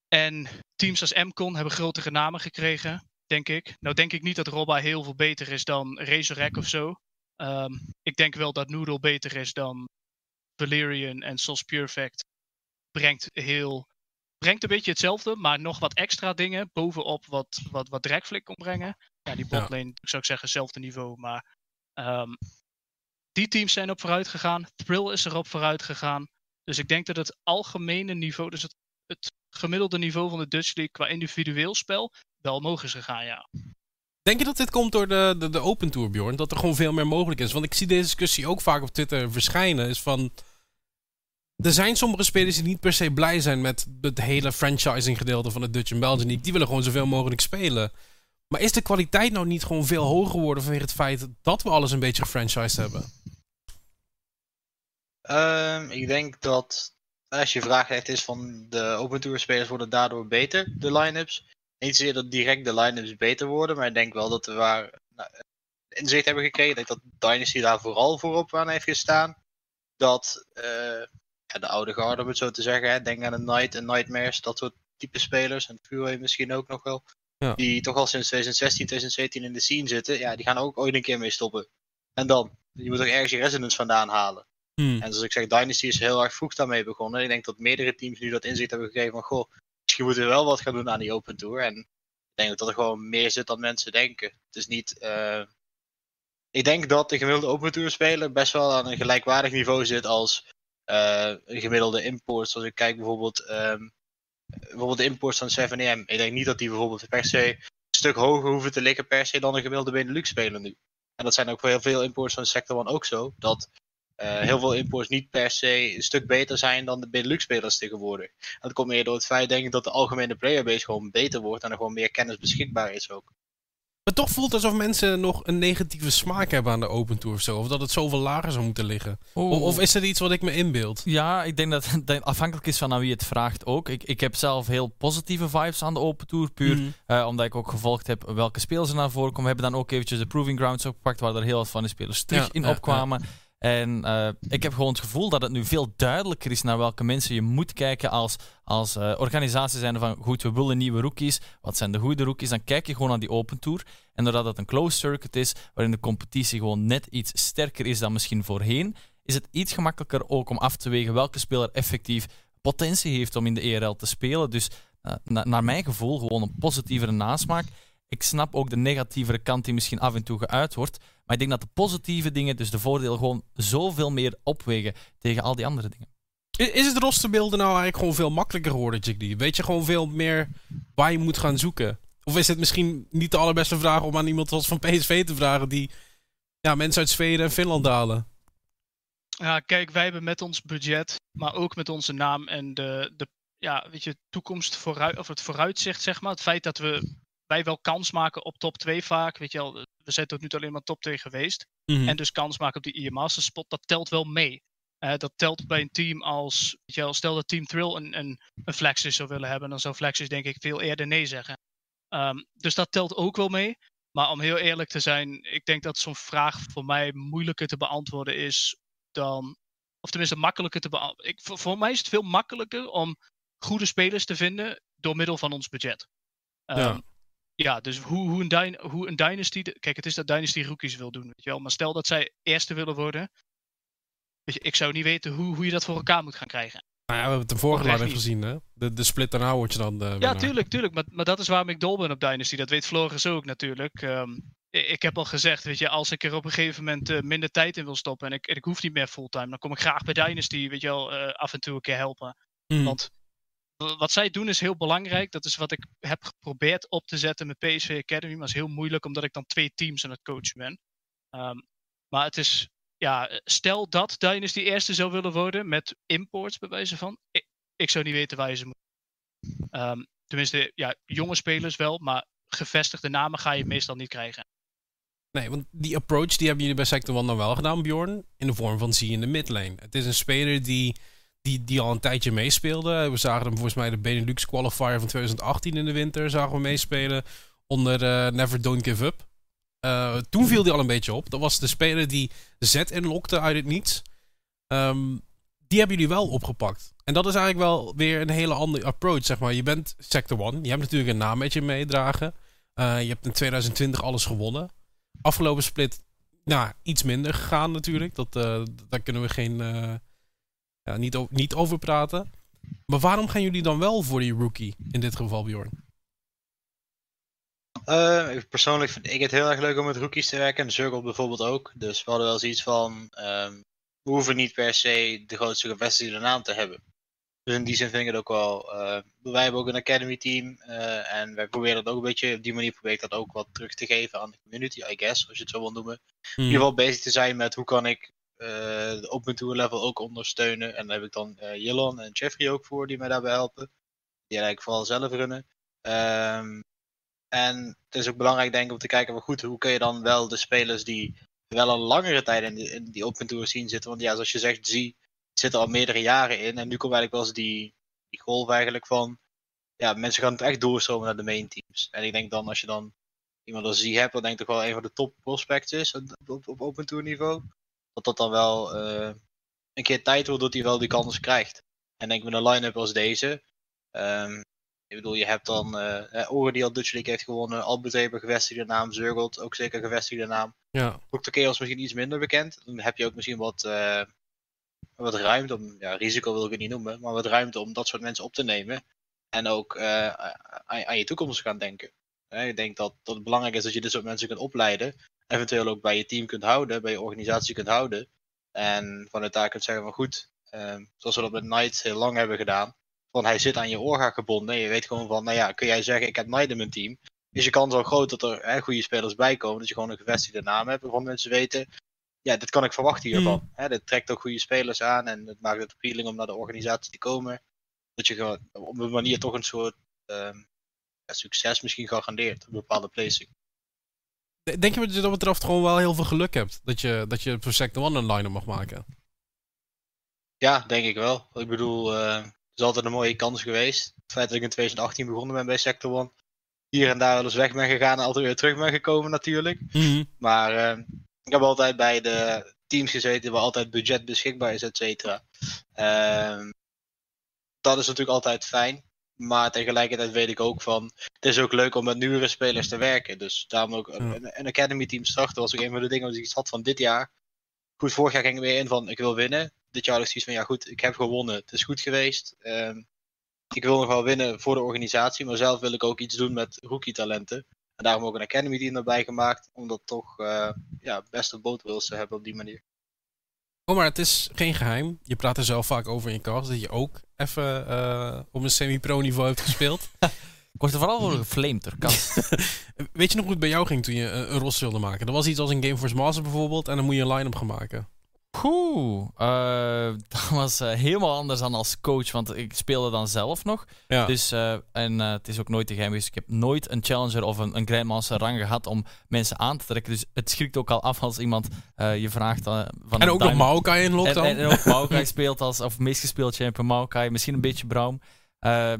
en teams als MCON hebben grotere namen gekregen, denk ik. Nou denk ik niet dat Robba heel veel beter is dan Razorek of zo. Ehm, ik denk wel dat Noodle beter is dan Valerian en Sos Perfect. Brengt heel brengt een beetje hetzelfde, maar nog wat extra dingen bovenop wat, wat, wat kon brengen. Ja, die Ja. botlane, zou ik zeggen, hetzelfde niveau. Maar ehm, die teams zijn op vooruit gegaan. Thrill is erop vooruit gegaan. Dus ik denk dat het algemene niveau, dus het, gemiddelde niveau van de Dutch League qua individueel spel, wel omhoog is gegaan, ja. Denk je dat dit komt door de, de, de Open Tour, Bjorn? Dat er gewoon veel meer mogelijk is? Want ik zie deze discussie ook vaak op Twitter verschijnen. Is van. Er zijn sommige spelers die niet per se blij zijn met het hele franchising gedeelte van de Dutch en Belgian League. Die willen gewoon zoveel mogelijk spelen. Maar is de kwaliteit nou niet gewoon veel hoger geworden vanwege het feit dat we alles een beetje gefranchised hebben? Ehm, ik denk dat als je vraag echt is van de Open Tour spelers worden daardoor beter, de line-ups. Niet zozeer dat direct de line-ups beter worden, maar ik denk wel dat we waar nou, inzicht hebben gekregen. Ik denk dat Dynasty daar vooral voorop aan heeft gestaan. Dat eh, ja, de oude garde, om het zo te zeggen, hè, denk aan de Night en Nightmares, dat soort type spelers, en Fury misschien ook nog wel. Ja. Die toch al sinds 2016, 2017 in de scene zitten, ja, die gaan ook ooit een keer mee stoppen. En dan? Je moet ook ergens je resonance vandaan halen. Hmm. En zoals ik zeg, Dynasty is heel erg vroeg daarmee begonnen. Ik denk dat meerdere teams nu dat inzicht hebben gegeven van, goh, misschien moeten we wel wat gaan doen aan die Open Tour. En ik denk dat er gewoon meer zit dan mensen denken. Het is niet... eh, Ik denk dat de gemiddelde Open Tour speler best wel aan een gelijkwaardig niveau zit als eh, een gemiddelde import. Zoals ik kijk bijvoorbeeld, ehm, bijvoorbeeld de imports van 7am. Ik denk niet dat die bijvoorbeeld per se een stuk hoger hoeven te liggen per se dan een gemiddelde Benelux speler nu. En dat zijn ook voor heel veel imports van Sector 1 ook zo. Dat eh, heel veel imports niet per se een stuk beter zijn dan de Benelux spelers tegenwoordig. En dat komt meer door het feit denk ik dat de algemene playerbase gewoon beter wordt en er gewoon meer kennis beschikbaar is ook. Maar toch voelt het alsof mensen nog een negatieve smaak hebben aan de Open Tour of zo. Of dat het zoveel lager zou moeten liggen. Of, of is het iets wat ik me inbeeld? Ja, ik denk dat het afhankelijk is van aan wie het vraagt ook. Ik, ik heb zelf heel positieve vibes aan de Open Tour. Puur Mhm. eh, omdat ik ook gevolgd heb welke spelers er naar voren komen. We hebben dan ook eventjes de Proving Grounds opgepakt, waar er heel wat van de spelers terug Ja, in ja, opkwamen. En eh, ik heb gewoon het gevoel dat het nu veel duidelijker is naar welke mensen je moet kijken als, als eh, organisatie zijn van goed, we willen nieuwe rookies. Wat zijn de goede rookies? Dan kijk je gewoon naar die Open Tour. En doordat het een closed circuit is, waarin de competitie gewoon net iets sterker is dan misschien voorheen, is het iets gemakkelijker ook om af te wegen welke speler effectief potentie heeft om in de ERL te spelen. Dus eh, na- naar mijn gevoel gewoon een positievere nasmaak. Ik snap ook de negatievere kant die misschien af en toe geuit wordt. Maar ik denk dat de positieve dingen, dus de voordelen, gewoon zoveel meer opwegen tegen al die andere dingen. Is het rosterbeelden nou eigenlijk gewoon veel makkelijker geworden, Jiggly? Weet je gewoon veel meer waar je moet gaan zoeken? Of is het misschien niet de allerbeste vraag om aan iemand als van PSV te vragen die ja, mensen uit Zweden en Finland halen? Ja, kijk, wij hebben met ons budget, maar ook met onze naam en de, de ja, weet je, toekomst vooruit, of het vooruitzicht, zeg maar. Het feit dat we, wij wel kans maken op top 2 vaak, weet je wel. We zijn tot nu toe alleen maar top 2 geweest. Mhm. En dus kans maken op die IE Master spot, dat telt wel mee. Eh, dat telt bij een team als, weet je wel, stel dat Team Thrill een, een, een Flexus zou willen hebben, dan zou Flexus denk ik veel eerder nee zeggen. Ehm, dus dat telt ook wel mee. Maar om heel eerlijk te zijn, ik denk dat zo'n vraag voor mij moeilijker te beantwoorden is dan, of tenminste makkelijker te beantwoorden. Voor, voor mij is het veel makkelijker om goede spelers te vinden door middel van ons budget. Ehm, Ja. Ja, dus hoe, hoe, een hoe een Dynasty. Kijk, het is dat Dynasty rookies wil doen, weet je wel. Maar stel dat zij eerste willen worden. Weet je, ik zou niet weten hoe, hoe je dat voor elkaar moet gaan krijgen. Nou ja, we hebben het de vorige niet. gezien, hè? De, de split daarna word je dan. Ja, tuurlijk, tuurlijk. Maar, maar dat is waarom ik dol ben op Dynasty. Dat weet Floris ook natuurlijk. Ehm, ik heb al gezegd, weet je, als ik er op een gegeven moment eh, minder tijd in wil stoppen en ik, en ik hoef niet meer fulltime, dan kom ik graag bij Dynasty, weet je wel, eh, af en toe een keer helpen. Mhm. Want wat zij doen is heel belangrijk. Dat is wat ik heb geprobeerd op te zetten met PSV Academy. Maar is heel moeilijk omdat ik dan twee teams aan het coachen ben. Ehm, maar het is, ja, stel dat Dynasty eerste zou willen worden met imports bij wijze van. Ik, zou niet weten waar je ze moet. Ehm, tenminste, ja, jonge spelers wel, maar gevestigde namen ga je meestal niet krijgen. Nee, want die approach die hebben jullie bij Sector 1 dan wel gedaan, Bjorn. In de vorm van zie in de midlane. Het is een speler die, die, die al een tijdje meespeelde. We zagen hem volgens mij de Benelux qualifier van 2018 in de winter. Zagen we meespelen onder eh, Never Don't Give Up. Eh, toen viel hij al een beetje op. Dat was de speler die Z inlokte uit het niets. Ehm, die hebben jullie wel opgepakt. En dat is eigenlijk wel weer een hele andere approach, zeg maar. Je bent Sector 1. Je hebt natuurlijk een naam met je meedragen. Eh, je hebt in 2020 alles gewonnen. Afgelopen split, nou, iets minder gegaan natuurlijk. Dat, daar kunnen we geen, ja, niet, niet over praten. Maar waarom gaan jullie dan wel voor die rookie, in dit geval Bjorn? Eh, persoonlijk vind ik het heel erg leuk om met rookies te werken. En Zurgle bijvoorbeeld ook. Dus we hadden wel zoiets van. ehm, we hoeven niet per se de grootste gevestigde naam te hebben. Dus in die zin vind ik het ook wel. eh, wij hebben ook een academy team. eh, en wij proberen dat ook een beetje. Op die manier probeer ik dat ook wat terug te geven aan de community, I guess. Als je het zo wil noemen. in ieder geval bezig te zijn met hoe kan ik de open tour level ook ondersteunen. En daar heb ik dan eh Jillan en Jeffrey ook voor die mij daarbij helpen. Die eigenlijk vooral zelf runnen. Ehm, en het is ook belangrijk denk ik om te kijken, maar goed, hoe kun je dan wel de spelers die wel al langere tijd in die, in die open tour zien zitten. Want ja, zoals je zegt, zie zit er al meerdere jaren in. En nu komt eigenlijk wel eens die, die golf eigenlijk van, ja, mensen gaan het echt doorstromen naar de main teams. En ik denk dan, als je dan iemand als Zie hebt, dan denk ik toch wel een van de top prospects is op, op, op open tour niveau. Dat dat dan wel eh, een keer tijd wordt dat hij wel die kans krijgt. En denk met een line-up als deze. ehm, ik bedoel, je hebt dan Oren die al Dutch League heeft gewonnen. Albert gevestigde naam. Zurgelt ook zeker gevestigde naam. Ja, Dr. Chaos misschien iets minder bekend. Dan heb je ook misschien wat, wat ruimte om, ja, risico wil ik het niet noemen, maar wat ruimte om dat soort mensen op te nemen. En ook aan, aan je toekomst te gaan denken. Ik denk dat, dat het belangrijk is dat je dit soort mensen kunt opleiden. Eventueel ook bij je team kunt houden, bij je organisatie kunt houden. En vanuit daar kunt zeggen van goed, eh, zoals we dat met Knight heel lang hebben gedaan. Van hij zit aan je orga gebonden. En je weet gewoon van, nou ja, kun jij zeggen ik heb Knight in mijn team. Is je kans al groot dat er hè, goede spelers bij komen. Dat je gewoon een gevestigde naam hebt. Waarvan mensen weten, ja, dit kan ik verwachten hiervan. Hè, dit trekt ook goede spelers aan. En het maakt het appealing om naar de organisatie te komen. Dat je gewoon op een manier toch een soort ehm, ja, succes misschien garandeert. Op een bepaalde placing. Denk je dat je dat betreft gewoon wel heel veel geluk hebt? Dat je, dat je voor Sector One een line-up mag maken? Ja, denk ik wel. Ik bedoel, eh, het is altijd een mooie kans geweest. Het feit dat ik in 2018 begonnen ben bij Sector One. Hier en daar wel eens weg ben gegaan en altijd weer terug ben gekomen natuurlijk. Maar eh, ik heb altijd bij de teams gezeten waar altijd budget beschikbaar is, et cetera. Ehm, dat is natuurlijk altijd fijn. Maar tegelijkertijd weet ik ook van, het is ook leuk om met nieuwere spelers te werken. Dus daarom ook een, een academy team starten was ook een van de dingen die ik had van dit jaar. Goed, vorig jaar ging ik weer in van, ik wil winnen. Dit jaar is zoiets van, ja goed, ik heb gewonnen. Het is goed geweest. Ehm, ik wil nog wel winnen voor de organisatie, maar zelf wil ik ook iets doen met rookie talenten. En daarom ook een academy team erbij gemaakt, om dat toch uh, ja, beste bootwils te hebben op die manier. Oh, maar het is geen geheim. Je praat er zelf vaak over in je cast dat je ook even uh, op een semi-pro niveau hebt gespeeld. Ik word er vooral voor geflamed Weet je nog hoe het bij jou ging toen je een, een roster wilde maken? Er was iets als een Game Force Master bijvoorbeeld en dan moet je een line-up gaan maken. Oeh, uh, dat was uh, helemaal anders dan als coach, want ik speelde dan zelf nog. Ja. Dus, uh, en het is ook nooit te geheim geweest. Ik heb nooit een challenger of een, een grandmaster rang gehad om mensen aan te trekken. Dus het schrikt ook al af als iemand je vraagt van... En ook nog Maokai in lockdown. En, en, ook Maokai speelt als, of meest gespeeld champion Maokai. Misschien een beetje Braum.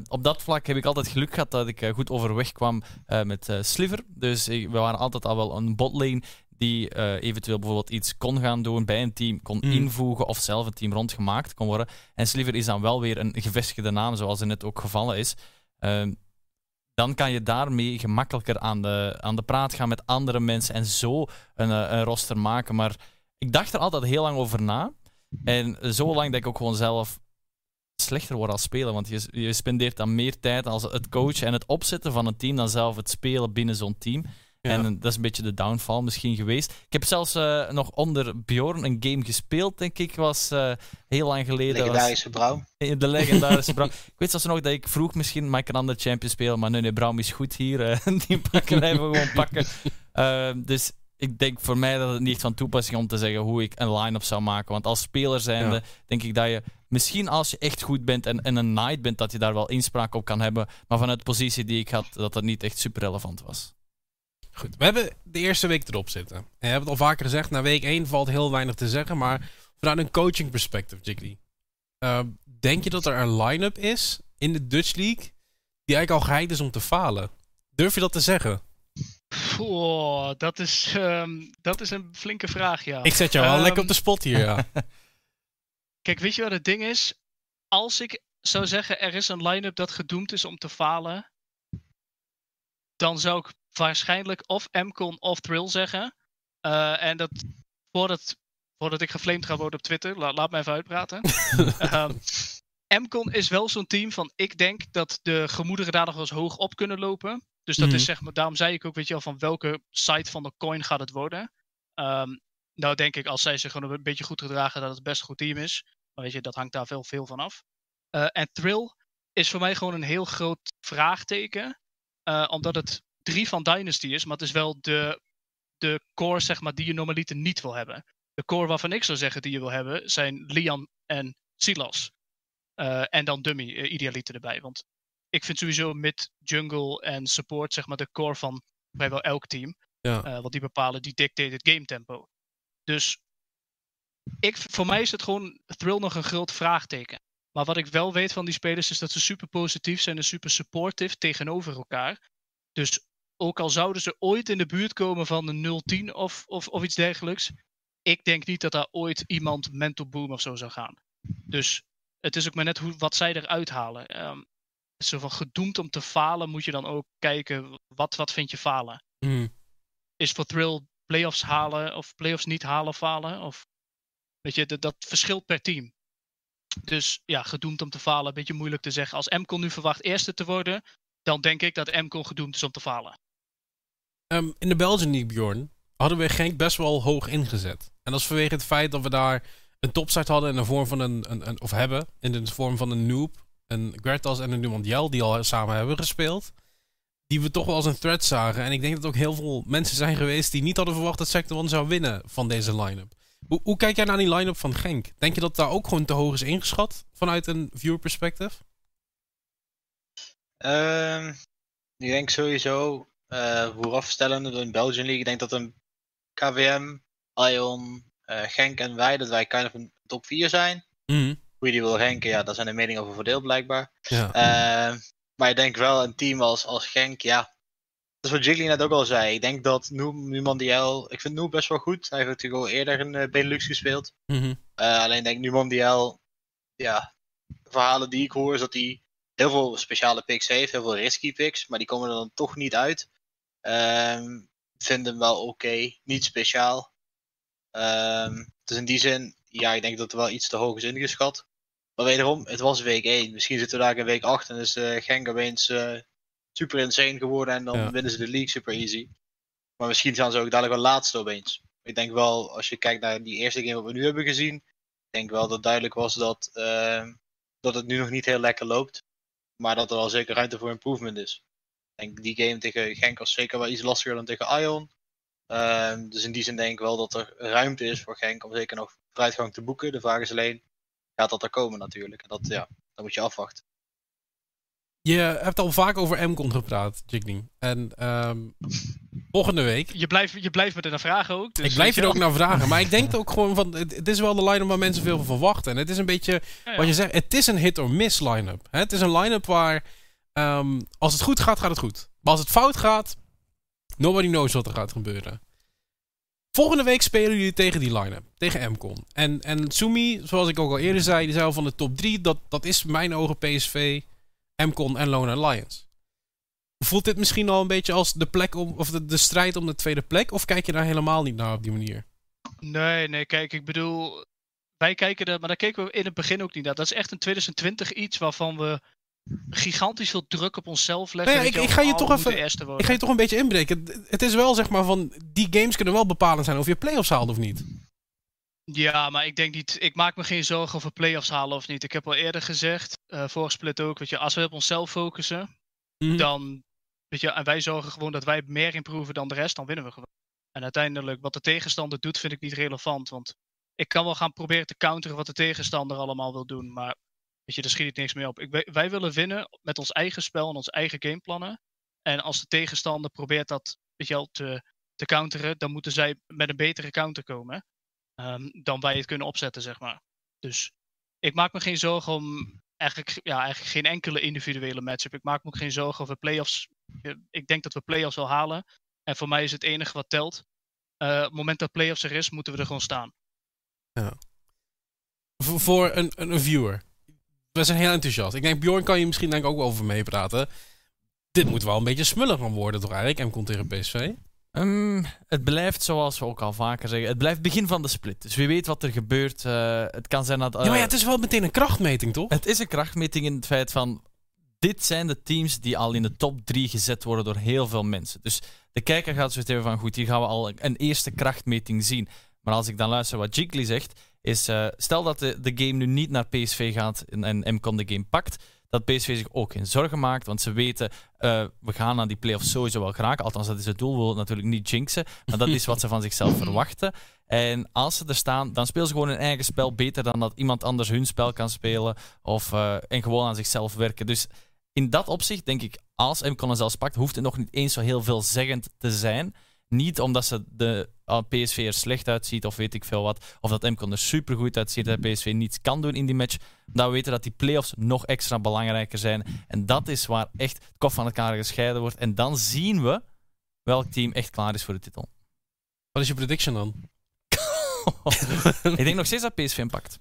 op dat vlak heb ik altijd geluk gehad dat ik goed overweg kwam met Sliver. Dus we waren altijd al wel een botlane die uh, eventueel bijvoorbeeld iets kon gaan doen bij een team, kon mm. invoegen of zelf een team rondgemaakt kon worden. En Sliver is dan wel weer een gevestigde naam, zoals in het ook gevallen is. Uh, dan kan je daarmee gemakkelijker aan de, aan de praat gaan met andere mensen en zo een, eh, een roster maken. Maar ik dacht er altijd heel lang over na. En zo lang dat ik ook gewoon zelf slechter word als speler. Want je, je spendeert dan meer tijd als het coachen en het opzetten van een team dan zelf het spelen binnen zo'n team. En dat is een beetje de downfall misschien geweest. Ik heb zelfs uh, nog onder Bjorn een game gespeeld, denk ik. Was uh, heel lang geleden. De legendarische Brouw. De legendarische Brouw. ik weet zelfs nog dat ik vroeg misschien mag ik een ander champion spelen. Maar nee, nee, Brouw is goed hier. Uh, die pakken wij gewoon pakken. dus ik denk voor mij dat het niet van toepassing om te zeggen hoe ik een line-up zou maken. Want als speler zijnde ja. denk ik dat je misschien als je echt goed bent en, en een knight bent, dat je daar wel inspraak op kan hebben. Maar vanuit de positie die ik had, dat dat niet echt super relevant was. Goed, we hebben de eerste week erop zitten. En we hebben het al vaker gezegd, na week 1 valt heel weinig te zeggen. Maar vanuit een coaching perspective, Jiggly. Uh, denk je dat er een line-up is in de Dutch League die eigenlijk al geheid is om te falen? Durf je dat te zeggen? Oh, dat, is, um, dat is een flinke vraag, ja. Ik zet jou wel um, lekker op de spot hier, ja. Kijk, weet je wat het ding is? Als ik zou zeggen, er is een line-up dat gedoemd is om te falen, dan zou ik waarschijnlijk of Mcon of Thrill zeggen. Uh, en dat voordat, voordat ik geflamed ga worden op Twitter, la, laat me even uitpraten. Mcon is wel zo'n team van ik denk dat de gemoederen daar nog wel eens hoog op kunnen lopen. Dus dat mm. is zeg maar, daarom zei ik ook, weet je wel, van welke site van de coin gaat het worden. Um, nou denk ik, als zij zich gewoon een beetje goed gedragen, dat het best een goed team is. Maar weet je, dat hangt daar veel, veel van af. Uh, en Thrill is voor mij gewoon een heel groot vraagteken. Uh, omdat het drie van Dynasty is, maar het is wel de, de core zeg maar, die je normaliter niet wil hebben. De core waarvan ik zou zeggen die je wil hebben, zijn Lian en Silas. Uh, en dan Dummy, uh, idealiter erbij. Want ik vind sowieso mid, jungle en support zeg maar de core van vrijwel elk team. Ja. Uh, want die bepalen, die dictate het game tempo. Dus ik, voor mij is het gewoon Thrill nog een groot vraagteken. Maar wat ik wel weet van die spelers is dat ze super positief zijn en super supportive tegenover elkaar. Dus ook al zouden ze ooit in de buurt komen van de 010 of, of, of iets dergelijks. Ik denk niet dat daar ooit iemand mental boom of zo zou gaan. Dus het is ook maar net hoe, wat zij eruit halen. Um, zo van gedoemd om te falen moet je dan ook kijken, wat, wat vind je falen? Mm. Is voor thrill playoffs halen of playoffs niet halen falen? Of, weet je, dat, dat verschilt per team. Dus ja, gedoemd om te falen, een beetje moeilijk te zeggen. Als MCON nu verwacht eerste te worden, dan denk ik dat MCON gedoemd is om te falen. Um, in de Belgian League, Bjorn, hadden we Genk best wel hoog ingezet. En dat is vanwege het feit dat we daar een topsite hadden in de vorm van een, een, of hebben, in de vorm van een Noob, een Gwertas en een Numandiel, die al samen hebben gespeeld. Die we toch wel als een threat zagen. En ik denk dat ook heel veel mensen zijn geweest die niet hadden verwacht dat Sector 1 zou winnen van deze line-up. Hoe, hoe kijk jij naar die line-up van Genk? Denk je dat daar ook gewoon te hoog is ingeschat vanuit een viewer perspective? Um, ik denk sowieso eh voorafstellen in Belgian League. Ik denk dat een KVM, Ion, eh, Genk en wij, dat wij kind of een top 4 zijn. Mhm. Hoe je die wil ranken, ja, daar zijn de meningen over verdeeld blijkbaar. Ja. Eh, maar ik denk wel een team als, als Genk, ja. Dat is wat Jiggly net ook al zei. Ik denk dat Numandiel, ik vind Noem best wel goed. Hij heeft natuurlijk al eerder in Benelux gespeeld. Mhm. Eh, alleen denk Numandiel, ja, de verhalen die ik hoor is dat hij heel veel speciale picks heeft, heel veel risky picks, maar die komen er dan toch niet uit. Ehm vind hem wel oké, niet speciaal. Ehm, dus in die zin, ja, ik denk dat het wel iets te hoog is ingeschat. Maar wederom, het was week 1. Misschien zitten we daar in week 8 en is eh Genk opeens eh, super insane geworden en dan Ja. winnen ze de league super easy. Maar misschien gaan ze ook dadelijk wel laatste opeens. Ik denk wel, als je kijkt naar die eerste game wat we nu hebben gezien, ik denk wel dat duidelijk was dat, ehm, dat het nu nog niet heel lekker loopt. Maar dat er wel zeker ruimte voor improvement is. Ik denk die game tegen Genk was zeker wel iets lastiger dan tegen Ion. Ehm, dus in die zin denk ik wel dat er ruimte is voor Genk om zeker nog vooruitgang te boeken. De vraag is alleen, gaat dat er komen natuurlijk? En dat, ja, dan moet je afwachten. Je hebt al vaak over MCON gepraat, Jiggly. En ehm, volgende week Je blijft, je blijft me er naar vragen ook. Dus ik blijf je er ook naar vragen. Maar ik denk ook gewoon van. Het, het is wel de line-up waar mensen veel van verwachten. En het is een beetje. Ja, ja. Wat je zegt, het is een hit-or-miss line-up. Hè? Het is een line-up waar. Ehm, als het goed gaat, gaat het goed. Maar als het fout gaat. Nobody knows wat er gaat gebeuren. Volgende week spelen jullie tegen die line-up. Tegen MCON. En, en Sumi, zoals ik ook al eerder zei. Die zei van de top 3. Dat, dat is in mijn ogen PSV, MCON en Lone Alliance. Voelt dit misschien al een beetje als de plek om, of de, de strijd om de tweede plek? Of kijk je daar helemaal niet naar op die manier? Nee, nee, kijk, ik bedoel, wij kijken er, maar daar keken we in het begin ook niet naar. Dat is echt in 2020 iets waarvan we gigantisch veel druk op onszelf leggen. Nou ja, weet ik- ik ga je toch even-. Ik ga je toch een beetje inbreken. Het- Het is wel zeg maar van. Die games kunnen wel bepalend zijn of je playoffs haalt of niet. Ja, maar ik denk niet, ik maak me geen zorgen over play-offs halen of niet. Ik heb al eerder gezegd, eh vorige split ook, weet je, als we op onszelf focussen, Mhm. dan, weet je, en wij zorgen gewoon dat wij meer improven dan de rest, dan winnen we gewoon. En uiteindelijk, wat de tegenstander doet, vind ik niet relevant, want ik kan wel gaan proberen te counteren wat de tegenstander allemaal wil doen, maar weet je, daar schiet ik niks mee op. Ik, wij- willen winnen met ons eigen spel en onze eigen gameplannen. En als de tegenstander probeert dat, weet je wel, te, te counteren, dan moeten zij met een betere counter komen ehm, dan wij het kunnen opzetten, zeg maar. Dus ik maak me geen zorgen om eigenlijk, ja, eigenlijk geen enkele individuele matchup. Ik maak me ook geen zorgen over playoffs. Ik denk dat we playoffs wel halen. En voor mij is het enige wat telt. Eh, het moment dat playoffs er is, moeten we er gewoon staan. Voor, voor een, een, een viewer. We zijn heel enthousiast. Ik denk, Bjorn kan je misschien denk ik ook wel over meepraten. Dit moet wel een beetje smullig gaan worden, toch eigenlijk? MCON tegen PSV. Ehm, het blijft, zoals we ook al vaker zeggen, het blijft begin van de split. Dus wie weet wat er gebeurt. eh, het kan zijn dat... ja, maar ja, eh, het is wel meteen een krachtmeting, toch? Het is een krachtmeting in het feit van. Dit zijn de teams die al in de top 3 gezet worden door heel veel mensen. Dus de kijker gaat zoiets hebben van: goed, hier gaan we al een eerste krachtmeting zien. Maar als ik dan luister wat Jiggly zegt, is: eh, stel dat de, de game nu niet naar PSV gaat en, en MCON de game pakt, dat PSV zich ook geen zorgen maakt. Want ze weten, eh, we gaan naar die playoffs sowieso wel geraken. Althans, dat is het doel. We willen het natuurlijk niet jinxen. Maar dat is wat ze van zichzelf verwachten. En als ze er staan, dan spelen ze gewoon hun eigen spel beter dan dat iemand anders hun spel kan spelen. Of, eh, en gewoon aan zichzelf werken. Dus in dat opzicht denk ik, als MCON er zelfs pakt, hoeft het nog niet eens zo heel veelzeggend te zijn. Niet omdat ze de uh, PSV er slecht uitziet of weet ik veel wat. Of dat MCON er supergoed uitziet dat PSV niets kan doen in die match. Dat we weten dat die playoffs nog extra belangrijker zijn. En dat is waar echt het kof van elkaar gescheiden wordt. En dan zien we welk team echt klaar is voor de titel. Wat is je prediction dan? ik denk nog steeds dat PSV hem pakt.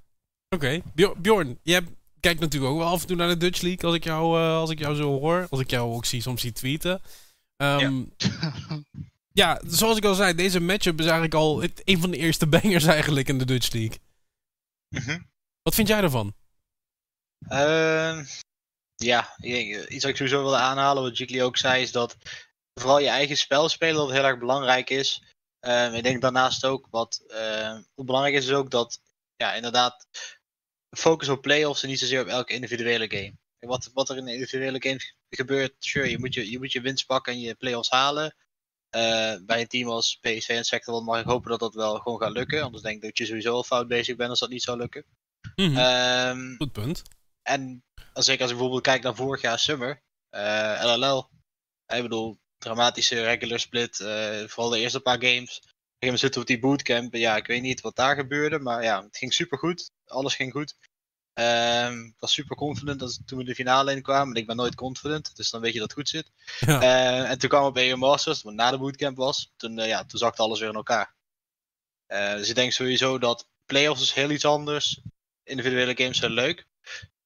Oké. Bjor- Bjorn, jij kijkt natuurlijk ook wel af en toe naar de Dutch League als ik jou, eh, als ik jou zo hoor. Als ik jou ook zie, soms zie tweeten. Ehm, ja. zoals ik al zei, deze matchup is eigenlijk al het, een van de eerste bangers eigenlijk in de Dutch League. Mhm. Wat vind jij ervan? Ehm, ja, i- iets wat ik sowieso wilde aanhalen, wat Jiggly ook zei, is dat vooral je eigen spel spelen dat heel erg belangrijk is. Ehm, ik denk daarnaast ook wat, ehm, belangrijk is, is ook dat, ja, inderdaad, focus op playoffs en niet zozeer op elke individuele game. En Wat, wat er in de individuele games gebeurt, sure, je moet je, je, moet je winst pakken en je playoffs halen. Eh, bij een team als PSV en Sector mag ik hopen dat dat wel gewoon gaat lukken. Anders denk ik dat je sowieso al fout bezig bent als dat niet zou lukken. Mhm. Ehm, Goed punt. en als, zeker als ik bijvoorbeeld kijk naar vorig jaar Summer, eh, LLL. Ik bedoel, dramatische regular split. eh, vooral de eerste paar games. Op een gegeven moment zitten we op die bootcamp. Ja, ik weet niet wat daar gebeurde, maar ja, het ging super goed. Alles ging goed. Ehm, ik was super confident toen we de finale in kwamen. En ik ben nooit confident, dus dan weet je dat het goed zit. Ja. Eh, en toen kwamen we bij EU Masters, wat na de bootcamp was. Toen, eh, ja, toen zakte alles weer in elkaar. Eh, dus ik denk sowieso dat playoffs is heel iets anders. Individuele games zijn leuk.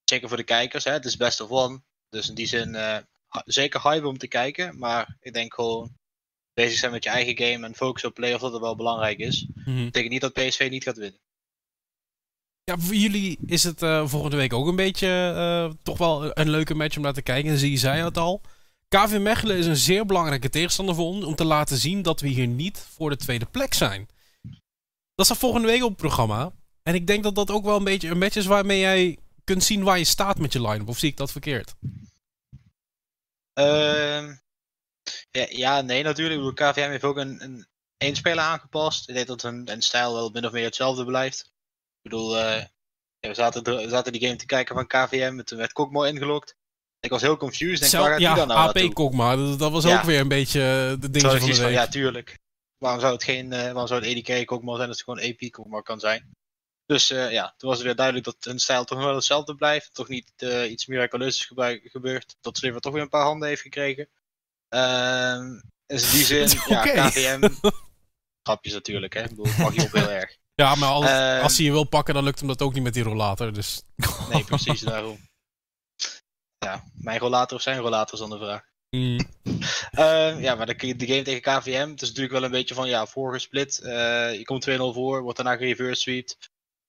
Zeker voor de kijkers, hè. het is best of one. Dus in die zin eh, zeker hype om te kijken. Maar ik denk gewoon bezig zijn met je eigen game en focussen op playoffs dat het wel belangrijk is. Mhm. Dat betekent niet dat PSV niet gaat winnen. Ja, voor jullie is het eh, volgende week ook een beetje eh, toch wel een leuke match om naar te kijken. En zie je zei het al. KV Mechelen is een zeer belangrijke tegenstander voor ons om te laten zien dat we hier niet voor de tweede plek zijn. Dat staat volgende week op het programma. En ik denk dat dat ook wel een beetje een match is waarmee jij kunt zien waar je staat met je line-up. Of zie ik dat verkeerd? Ehm, ja, ja, nee natuurlijk. KVM heeft ook een, een speler aangepast. Ik denk dat hun stijl wel min of meer hetzelfde blijft. Ik bedoel, eh, ja, we, zaten, we zaten die game te kijken van KVM en toen werd Kokmo ingelokt. Ik was heel confused. Denk, Zelf- waar gaat ja, die dan nou AP? Kokma. Dat, dat was Ja. ook weer een beetje eh, de ik van de week. ja, tuurlijk. Waarom zou het geen, eh, waarom zou het EDK Kokmo zijn als het gewoon AP Kokmo kan zijn? Dus ja, toen was het weer duidelijk dat hun stijl toch wel hetzelfde blijft. Toch niet eh, iets miraculeus is gebeurd. Dat Sliver toch weer een paar handen heeft gekregen. Ehm dus in die zin, ja. KVM. Grapjes natuurlijk, hè. Ik bedoel, mag je op heel erg. Ja, maar als, Ehm. als hij je wil pakken, dan lukt hem dat ook niet met die rollator. Dus Nee, precies daarom. Ja, mijn rollator of zijn rollator is dan de vraag. mm, Eh, ja, maar de, de game tegen KVM, het is natuurlijk wel een beetje van, ja, voorgesplit. Eh je komt 2-0 voor, wordt daarna. Het is natuurlijk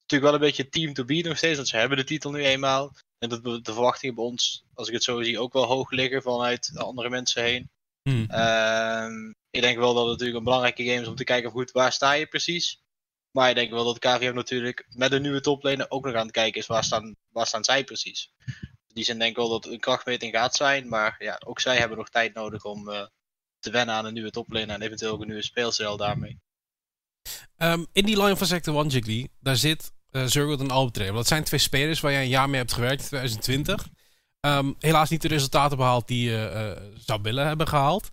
wel een beetje team to beat nog steeds, want ze hebben de titel nu eenmaal. En dat de de verwachtingen bij ons, als ik het zo zie, ook wel hoog liggen vanuit de andere mensen heen. mm. Ehm, ik denk wel dat het natuurlijk een belangrijke game is om te kijken goed waar sta je precies. Maar ik denk wel dat KVM natuurlijk met de nieuwe toplane ook nog aan het kijken is waar staan, waar staan zij precies. Die zin denk ik wel dat een krachtmeting gaat zijn. Maar ja, ook zij hebben nog tijd nodig om eh, te wennen aan een nieuwe toplane en eventueel ook een nieuwe speelstijl daarmee. Ehm, in die line van Sector 1 Jiggly, daar zit uh, Zurgot en Albetrebe. Dat zijn twee spelers waar jij een jaar mee hebt gewerkt in 2020. Ehm, helaas niet de resultaten behaald die je eh, zou willen hebben gehaald.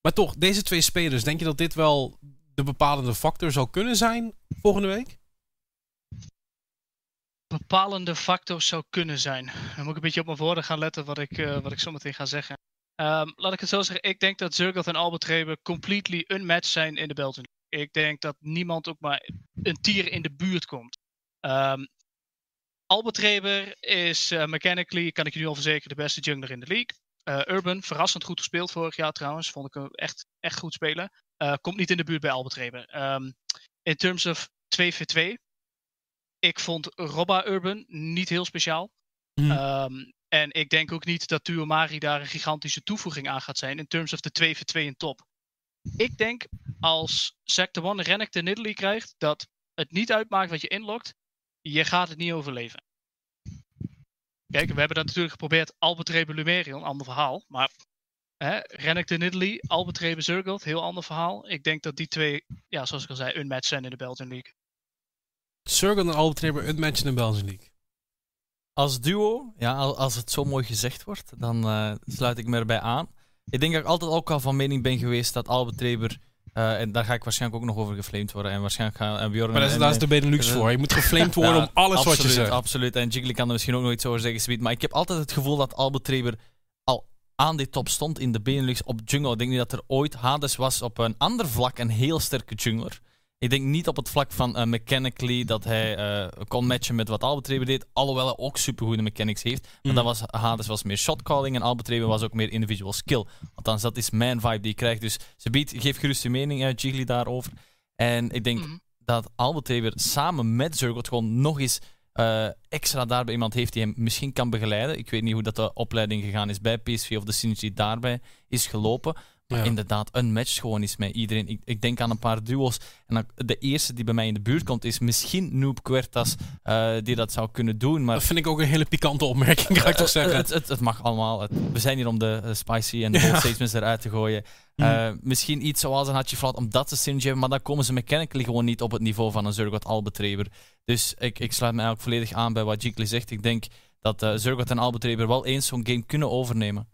Maar toch, deze twee spelers, denk je dat dit wel de bepalende factor zou kunnen zijn volgende week? bepalende factor zou kunnen zijn. Dan moet ik een beetje op mijn woorden gaan letten wat ik, eh, wat ik zo meteen ga zeggen. Ehm, laat ik het zo zeggen. Ik denk dat Zurgoth en Albert completely unmatched zijn in de Belgian. Ik denk dat niemand ook maar een tier in de buurt komt. Reber is eh, mechanically, kan ik je nu al verzekeren, de beste jungler in de league. Eh, Urban, verrassend goed gespeeld vorig jaar trouwens. Vond ik hem echt, echt goed spelen. Eh, komt niet in de buurt bij Albert Reber. Ehm, in terms of 2v2. Ik vond Robba Urban niet heel speciaal. Hm. Ehm, en ik denk ook niet dat Tuomari daar een gigantische toevoeging aan gaat zijn in terms of de 2v2 in top. Ik denk als Sector 1 Rennek de Nidalee krijgt, dat het niet uitmaakt wat je inlokt, je gaat het niet overleven. Kijk, we hebben dat natuurlijk geprobeerd. Albert Lumerion, ander verhaal. Maar hè, Rennek de Nidalee, Albert Rebe Zurgold, heel ander verhaal. Ik denk dat die twee, ja, zoals ik al zei, unmatched zijn in de Belgian League. Zurgot en Albetrebe unmatched in de Belgian League. Als duo, ja, al- als het zo mooi gezegd wordt, dan eh, sluit ik me erbij aan. Ik denk dat ik altijd ook al van mening ben geweest dat Albert Reber, eh, en daar ga ik waarschijnlijk ook nog over geflamed worden, en waarschijnlijk gaan en Bjorn Maar daar is, en- daar is de Benelux voor. Je moet geflamed worden Ja, om alles wat je zegt. Absoluut, en Jiggly kan er misschien ook nog iets over zeggen, Sweet. Maar ik heb altijd het gevoel dat Albert Reber al aan die top stond in de Benelux op jungle. Ik denk niet dat er ooit Hades was op een ander vlak een heel sterke jungler. Ik denk niet op het vlak van eh, mechanically dat hij eh, kon matchen met wat Albert Reber deed. Alhoewel hij ook supergoede mechanics heeft. Maar Mhm. dat was, Hades was meer shotcalling en Albert Reber was ook meer individual skill. Althans, dat is mijn vibe die ik krijg. Dus ze biedt, geef gerust je mening, uh, Jiggly, daarover. En ik denk Mhm. dat Albert Reber samen met Zurgot gewoon nog eens eh, extra daarbij iemand heeft die hem misschien kan begeleiden. Ik weet niet hoe dat de opleiding gegaan is bij PSV of de synergie daarbij is gelopen. Ja. inderdaad, een match gewoon is met iedereen. Ik, ik denk aan een paar duo's. En dan, de eerste die bij mij in de buurt komt is misschien Noob Quertas, eh, die dat zou kunnen doen. Maar Dat vind ik ook een hele pikante opmerking, ga ik toch eh, zeggen. Het, het, het mag allemaal. Het- we zijn hier om de eh, spicy en de Ja. bold statements eruit te gooien. Eh, misschien iets zoals een Hatje Flat, omdat ze synergy hebben, maar dan komen ze mechanically gewoon niet op het niveau van een Zurgot Albetreber. Dus ik, ik sluit me eigenlijk volledig aan bij wat Jiggly zegt. Ik denk dat eh Zurgot en Albetreber wel eens zo'n game kunnen overnemen.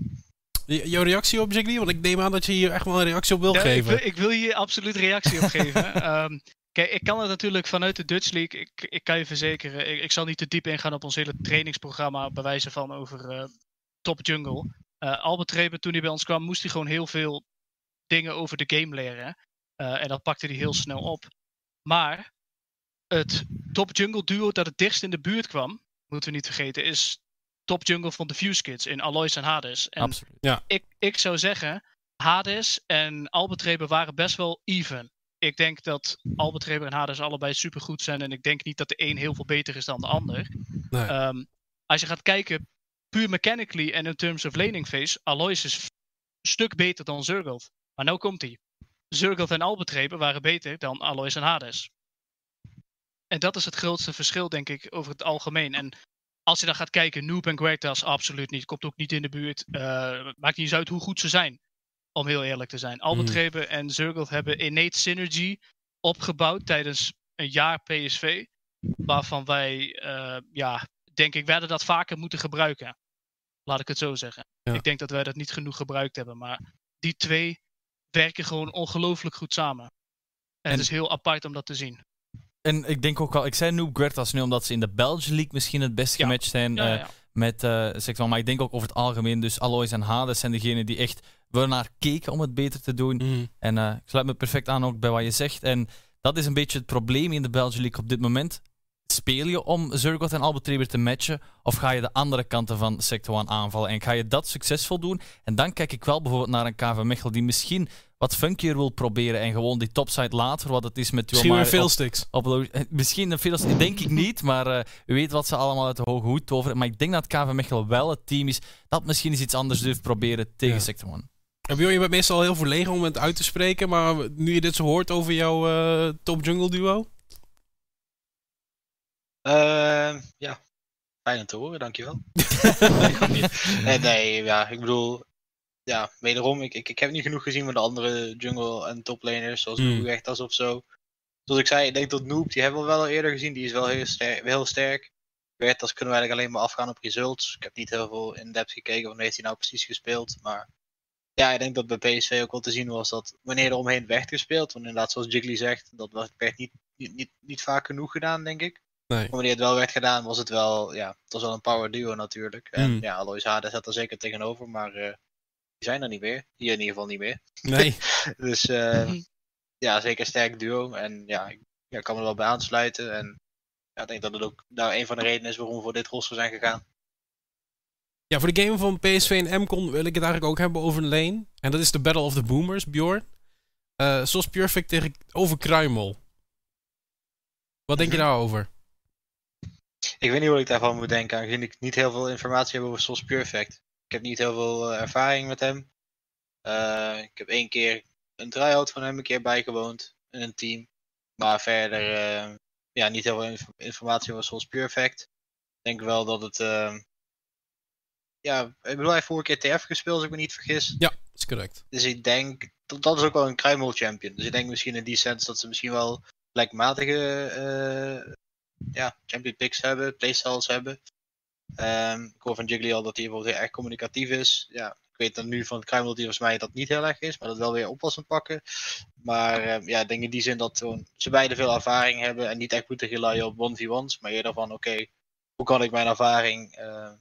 Jouw reactie op Jiggly? Want ik neem aan dat je hier echt wel een reactie op wil Ja, ik, geven. wil, ik wil hier absoluut reactie op geven. Ehm, kijk, ik kan het natuurlijk vanuit de Dutch League, ik, ik kan je verzekeren, ik, ik zal niet te diep ingaan op ons hele trainingsprogramma, bij wijze van over eh, Top Jungle. Eh Albert Reben, toen hij bij ons kwam, moest hij gewoon heel veel dingen over de game leren. Eh, en dat pakte hij heel snel op. Maar het Top Jungle duo dat het dichtst in de buurt kwam, moeten we niet vergeten, is Top Jungle van de Fuse Kids in Aloys en Hades. En Absoluut. ik, ik zou zeggen, Hades en Albert Reber waren best wel even. Ik denk dat Albert Reber en Hades allebei supergoed zijn. En ik denk niet dat de een heel veel beter is dan de ander. Nee. Ehm, als je gaat kijken, puur mechanically en in terms of laning phase, Aloys is een stuk beter dan Zurgoth. Maar nou komt hij. Zurgoth en Albert Reber waren beter dan Aloys en Hades. En dat is het grootste verschil, denk ik, over het algemeen. En als je dan gaat kijken, Noob en Gravitas, absoluut niet. Komt ook niet in de buurt. Eh, maakt niet eens uit hoe goed ze zijn. Om heel eerlijk te zijn. Albert. Reber en Zurgoth hebben innate synergy opgebouwd tijdens een jaar PSV. Waarvan wij, eh, ja, denk ik, werden dat vaker moeten gebruiken. Laat ik het zo zeggen. Ja. Ik denk dat wij dat niet genoeg gebruikt hebben. Maar die twee werken gewoon ongelooflijk goed samen. En, En- het is heel apart om dat te zien. En ik denk ook wel, ik zei Noob Guertas nu omdat ze in de Belgian League misschien het best Ja. gematcht zijn Ja, eh, met uh, Sexual. Maar ik denk ook over het algemeen, dus Aloys en Hades zijn degenen die echt wel naar keken om het beter te doen. Mhm. En eh, ik sluit me perfect aan ook bij wat je zegt. En dat is een beetje het probleem in de Belgian League op dit moment. Speel je om Zurgoth en Albert Reber te matchen? Of ga je de andere kanten van Sector 1 aanvallen? En ga je dat succesvol doen? En dan kijk ik wel bijvoorbeeld naar een KV Mechel die misschien wat funkier wil proberen en gewoon die topside later wat het is met Misschien op- op, eh, misschien een veel, denk ik niet, maar eh u weet wat ze allemaal uit de hoge hoed toveren. Maar ik denk dat KV Mechelen wel het team is dat misschien eens iets anders durft proberen tegen Ja. Sector 1. En Bjorn, je bent meestal heel verlegen om het uit te spreken. Maar nu je dit zo hoort over jouw eh, top jungle duo. Ehm, ja, fijn om te horen, dankjewel. nee, nee, nee, ja, ik bedoel, ja, wederom, ik, ik, ik heb niet genoeg gezien van de andere jungle en toplaners, zoals mm. als of zo. Zoals ik zei, ik denk dat Noob, die hebben we wel al eerder gezien, die is wel heel sterk. Heel sterk. Kunnen we eigenlijk alleen maar afgaan op results. Ik heb niet heel veel in-depth gekeken van heeft hij nou precies gespeeld, maar ja, ik denk dat bij PSV ook wel te zien was dat wanneer er omheen werd gespeeld, want inderdaad zoals Jiggly zegt, dat was- werd niet, niet, niet, niet vaak genoeg gedaan, denk ik. Nee. Maar wanneer het wel werd gedaan, was het wel, ja, het was wel een power duo natuurlijk. En Hmm. ja, Alois Hades zat er zeker tegenover, maar eh, die zijn er niet meer. Hier in ieder geval niet meer. Nee. Dus eh, ja, zeker sterk duo. En ja, ik ja, kan me er wel bij aansluiten. En ja, ik denk dat het ook nou, een van de redenen is waarom we voor dit roster zijn gegaan. Ja, voor de game van PSV en MCON wil ik het eigenlijk ook hebben over een lane. En dat is de Battle of the Boomers, Bjorn. Eh zoals Perfect tegen over Kruimel. Wat denk je Mhm. daarover? Ik weet niet wat ik daarvan moet denken, aangezien ik niet heel veel informatie heb over Sos Perfect. Ik heb niet heel veel eh, ervaring met hem. Eh, ik heb één keer een try-out van hem een keer bijgewoond in een team. Maar verder eh, ja, niet heel veel inf- informatie over Sos Perfect. Ik denk wel dat het... ja, ik bedoel, hij heeft vorige keer TF gespeeld als ik me niet vergis. Ja, is correct. Dus ik denk, dat, dat is ook wel een Kruimel champion. Dus ik denk misschien in die sense dat ze misschien wel gelijkmatige ja, champion picks hebben, playstyles hebben. Ehm, ik hoor van Jiggly al dat hij bijvoorbeeld heel erg communicatief is. Ja, ik weet dan nu van Kruimel die volgens mij dat niet heel erg is, maar dat wel weer oppassend pakken. Maar ehm, ja, ik denk in die zin dat ze beide veel ervaring hebben en niet echt moeten relyen op 1v1's, maar eerder van oké, hoe kan ik mijn ervaring eh,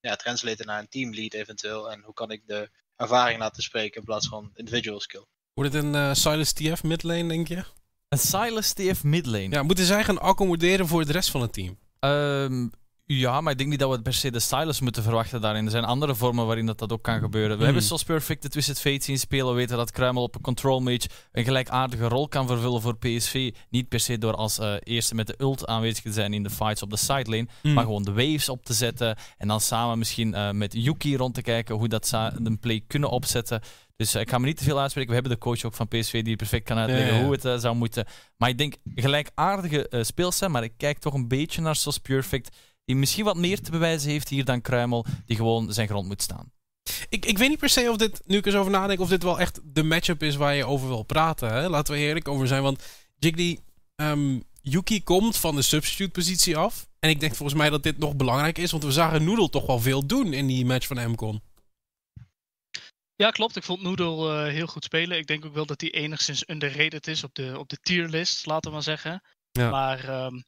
ja, translaten naar een teamlead eventueel en hoe kan ik de ervaring laten spreken in plaats van individual skill. Wordt het een eh Silas TF midlane, denk je? Een Silas TF midlane. Ja, moeten zij gaan accommoderen voor het rest van het team? Ehm, ja, maar ik denk niet dat we per se de Silas moeten verwachten daarin. Er zijn andere vormen waarin dat, dat ook kan gebeuren. We Hmm. hebben zoals Perfect de Twisted Fate zien spelen. We weten dat Kruimel op een control mage een gelijkaardige rol kan vervullen voor PSV. Niet per se door als eh, eerste met de ult aanwezig te zijn in de fights op de sidelane. Hmm. Maar gewoon de waves op te zetten. En dan samen misschien eh, met Yuki rond te kijken hoe dat ze een play kunnen opzetten. Dus eh, ik ga me niet te veel uitspreken. We hebben de coach ook van PSV die perfect kan uitleggen Ja, ja, ja. hoe het eh, zou moeten. Maar ik denk gelijkaardige speels zijn. Maar ik kijk toch een beetje naar Sos Perfect. Die misschien wat meer te bewijzen heeft hier dan Kruimel. Die gewoon zijn grond moet staan. Ik, ik weet niet per se of dit, nu ik zo over nadenk, of dit wel echt de matchup is waar je over wil praten. Hè? Laten we eerlijk over zijn. Want Jiggly, ehm, Yuki komt van de substitute positie af. En ik denk volgens mij dat dit nog belangrijk is. Want we zagen Noodle toch wel veel doen in die match van MCON. Ja, klopt. Ik vond Noodle eh, heel goed spelen. Ik denk ook wel dat hij enigszins underrated is op de, op de tierlist, laten we maar zeggen. Ja. Maar ehm,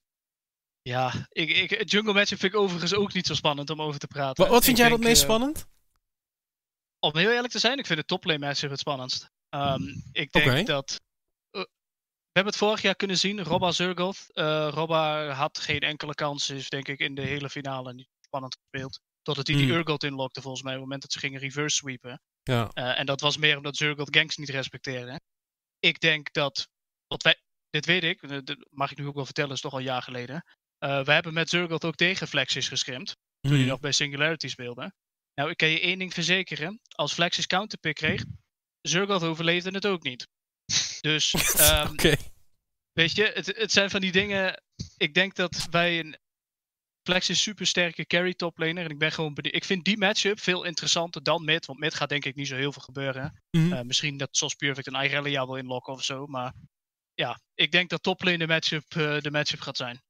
ja, ik, ik, jungle matchup vind ik overigens ook niet zo spannend om over te praten. Wat, wat vind Ik jij dat denk, meest eh, spannend? Om heel eerlijk te zijn, ik vind het toplane matchup het spannendst. Ehm, ik denk dat. eh, we hebben het vorig jaar kunnen zien, Robba Zurgoth. Robba had geen enkele kans, is denk ik in de hele finale niet spannend gespeeld. Totdat hij die Hmm. Urgot inlokte, volgens mij, op het moment dat ze gingen reverse sweepen. Ja. Eh, en dat was meer omdat Zurgoth ganks niet respecteerde. Ik denk dat. Wat wij, dit weet ik, eh, dit mag ik nu ook wel vertellen, is toch al een jaar geleden. Eh we hebben met Zurgoth ook tegen Flexis geschrimd toen hij Hmm. nog bij Singularity speelde. Nou, ik kan je één ding verzekeren. Als Flexis counterpick kreeg, Zurgoth overleefde het ook niet. Dus, ehm, Oké. weet je, het, het zijn van die dingen... Ik denk dat wij een... Flexis super sterke carry toplaner. En ik ben gewoon benieuwd. Ik vind die matchup veel interessanter dan mid. Want mid gaat denk ik niet zo heel veel gebeuren. Mhm. Eh, misschien dat Sos Perfect een Irelia wil inlokken of zo. Maar ja, ik denk dat toplane de matchup, eh, de matchup gaat zijn.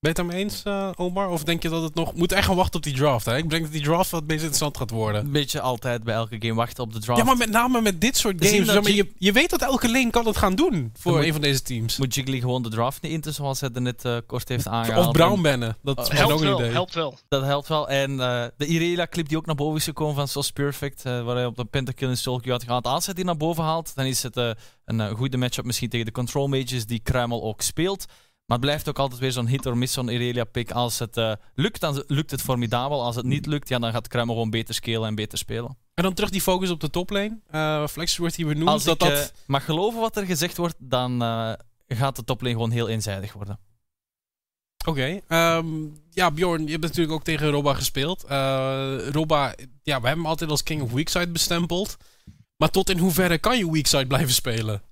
Ben je het daarmee eens, eh, Omar? Of denk je dat het nog... Moet echt gaan wachten op die draft, hè? Ik denk dat die draft wat meest interessant gaat worden. Een beetje altijd bij elke game wachten op de draft. Ja, maar met name met dit soort games. Jig- je, je weet dat elke lane kan het gaan doen voor moet- een van deze teams. Moet Jiggly gewoon de draft niet in, zoals hij er net eh, kort heeft aangehaald. Of Brown En bannen. Dat is Oh, ook Helpt een wel, idee. helpt wel. Dat helpt wel. En eh, de Irelia-clip die ook naar boven is gekomen van Sos Perfect, eh, waar hij op de pentakill in Soul had gehaald. Als hij die naar boven haalt, dan is het eh, een eh, goede matchup misschien tegen de control mages die Kruimel ook speelt. Maar het blijft ook altijd weer zo'n hit or miss, zo'n Irelia-pick. Als het eh, lukt, dan lukt het formidabel. Als het niet lukt, ja, dan gaat Kruimel gewoon beter scalen en beter spelen. En dan terug die focus op de toplane. Eh Flex wordt hier benoemd. Als dat ik dat... eh, mag geloven wat er gezegd wordt, dan eh, gaat de toplane gewoon heel eenzijdig worden. Oké. ehm, ja, Bjorn, je hebt natuurlijk ook tegen Robba gespeeld. Robba, ja, we hebben hem altijd als King of Weakside bestempeld. Maar tot in hoeverre kan je Weakside blijven spelen?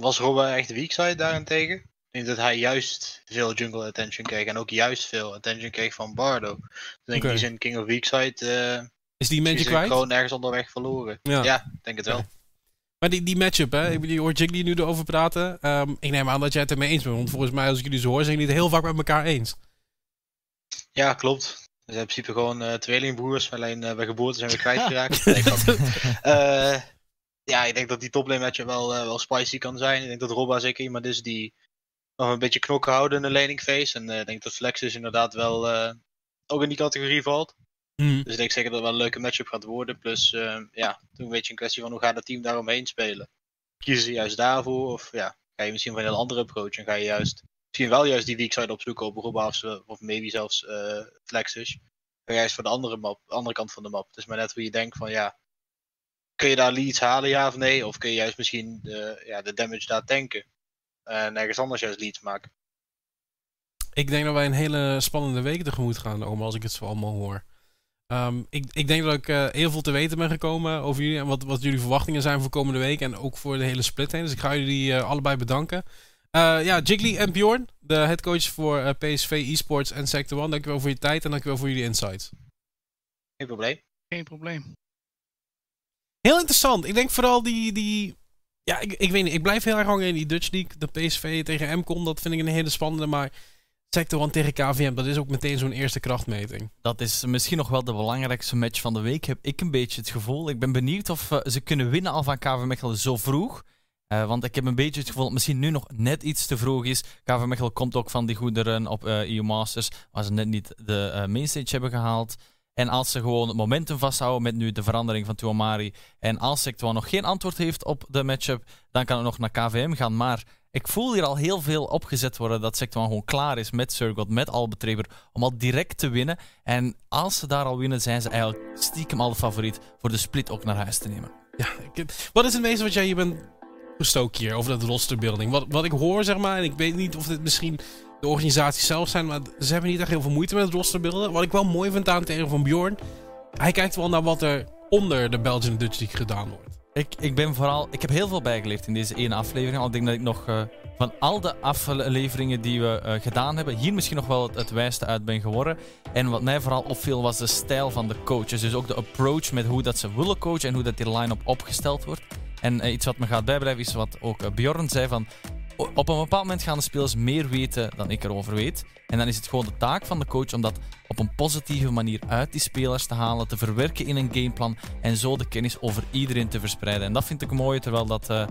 Was Robba echt weakside daarentegen? Ik denk dat hij juist veel jungle attention kreeg en ook juist veel attention kreeg van Bardo. Dus ik denk Oké. die zijn King of Weakside eh Is die hij kwijt? gewoon ergens onderweg verloren. Ja. Ja, ik denk het wel. Maar die, die matchup, hè? Ik je hoort Jiggly nu erover praten. Ehm, ik neem aan dat jij het ermee eens bent. Want volgens mij, als ik jullie zo hoor, zijn jullie het heel vaak met elkaar eens. Ja, klopt. We zijn in principe gewoon eh, tweelingbroers, alleen eh, bij geboorte zijn we kwijtgeraakt. Nee. Ja, ik denk dat die toplane matchup wel, eh, wel spicy kan zijn. Ik denk dat Robba zeker iemand is die nog een beetje knokken houden in de laning phase. En eh, ik denk dat Flex dus inderdaad wel eh, ook in die categorie valt. Mhm. Dus ik denk zeker dat het wel een leuke matchup gaat worden. Plus, ja, toen een beetje een kwestie van hoe gaat het team daaromheen spelen. Kiezen ze juist daarvoor? Of ja, ga je misschien van een heel andere approach en ga je juist misschien wel juist die weak side opzoeken op Robba of, maybe zelfs Flexus. Ga juist voor de andere, map, andere kant van de map. Het is maar net hoe je denkt van ja, kun je daar leads halen ja of nee? Of kun je juist misschien de, ja, de damage daar tanken. En ergens anders juist leads maken. Ik denk dat wij een hele spannende week tegemoet gaan, Oma, als ik het zo allemaal hoor. Ehm, ik, ik denk dat ik eh, heel veel te weten ben gekomen over jullie en wat, wat jullie verwachtingen zijn voor komende week en ook voor de hele split heen. Dus ik ga jullie eh, allebei bedanken. Eh, ja, Jiggly en Bjorn, de headcoach voor eh, PSV eSports en Sector One. Dankjewel voor je tijd en dankjewel voor jullie insights. Geen probleem. Geen probleem. Heel interessant. Ik denk vooral die. die ja, ik, ik weet niet. Ik blijf heel erg hangen in die Dutch League. De PSV tegen MCOM, dat vind ik een hele spannende. Maar Sector 1 tegen KVM, dat is ook meteen zo'n eerste krachtmeting. Dat is misschien nog wel de belangrijkste match van de week, heb ik een beetje het gevoel. Ik ben benieuwd of eh, ze kunnen winnen al van KV Mechelen zo vroeg. Eh, want ik heb een beetje het gevoel dat misschien nu nog net iets te vroeg is. KV Mechelen komt ook van die goede run op eh EU Masters, waar ze net niet de mainstage hebben gehaald. En als ze gewoon het momentum vasthouden met nu de verandering van Tuamari. En als Sector nog geen antwoord heeft op de matchup, dan kan het nog naar KVM gaan. Maar ik voel hier al heel veel opgezet worden dat Sector gewoon klaar is met Surgot, met Albetreber, om al direct te winnen. En als ze daar al winnen, zijn ze eigenlijk stiekem al de favoriet voor de split ook naar huis te nemen. Ja, wat is het meeste wat jij hier bent gestoken hier over dat rosterbuilding? Wat, wat ik hoor, zeg maar, en ik weet niet of dit misschien de organisaties zelf zijn, maar ze hebben niet echt heel veel moeite met het rosterbuilden. Wat ik wel mooi vind aan het tegen van Bjorn, hij kijkt wel naar wat er onder de Belgian Dutch League gedaan wordt. Ik, ik ben vooral, ik heb heel veel bijgeleerd in deze ene aflevering. Al denk dat ik nog eh, van al de afleveringen die we eh, gedaan hebben, hier misschien nog wel het, het wijste uit ben geworden. En wat mij vooral opviel was de stijl van de coaches. Dus ook de approach met hoe dat ze willen coachen en hoe dat die line-up opgesteld wordt. En eh, iets wat me gaat bijblijven is wat ook Bjorn zei van... op een bepaald moment gaan de spelers meer weten dan ik erover weet. En dan is het gewoon de taak van de coach om dat op een positieve manier uit die spelers te halen, te verwerken in een gameplan en zo de kennis over iedereen te verspreiden. En dat vind ik mooi, terwijl dat, eh,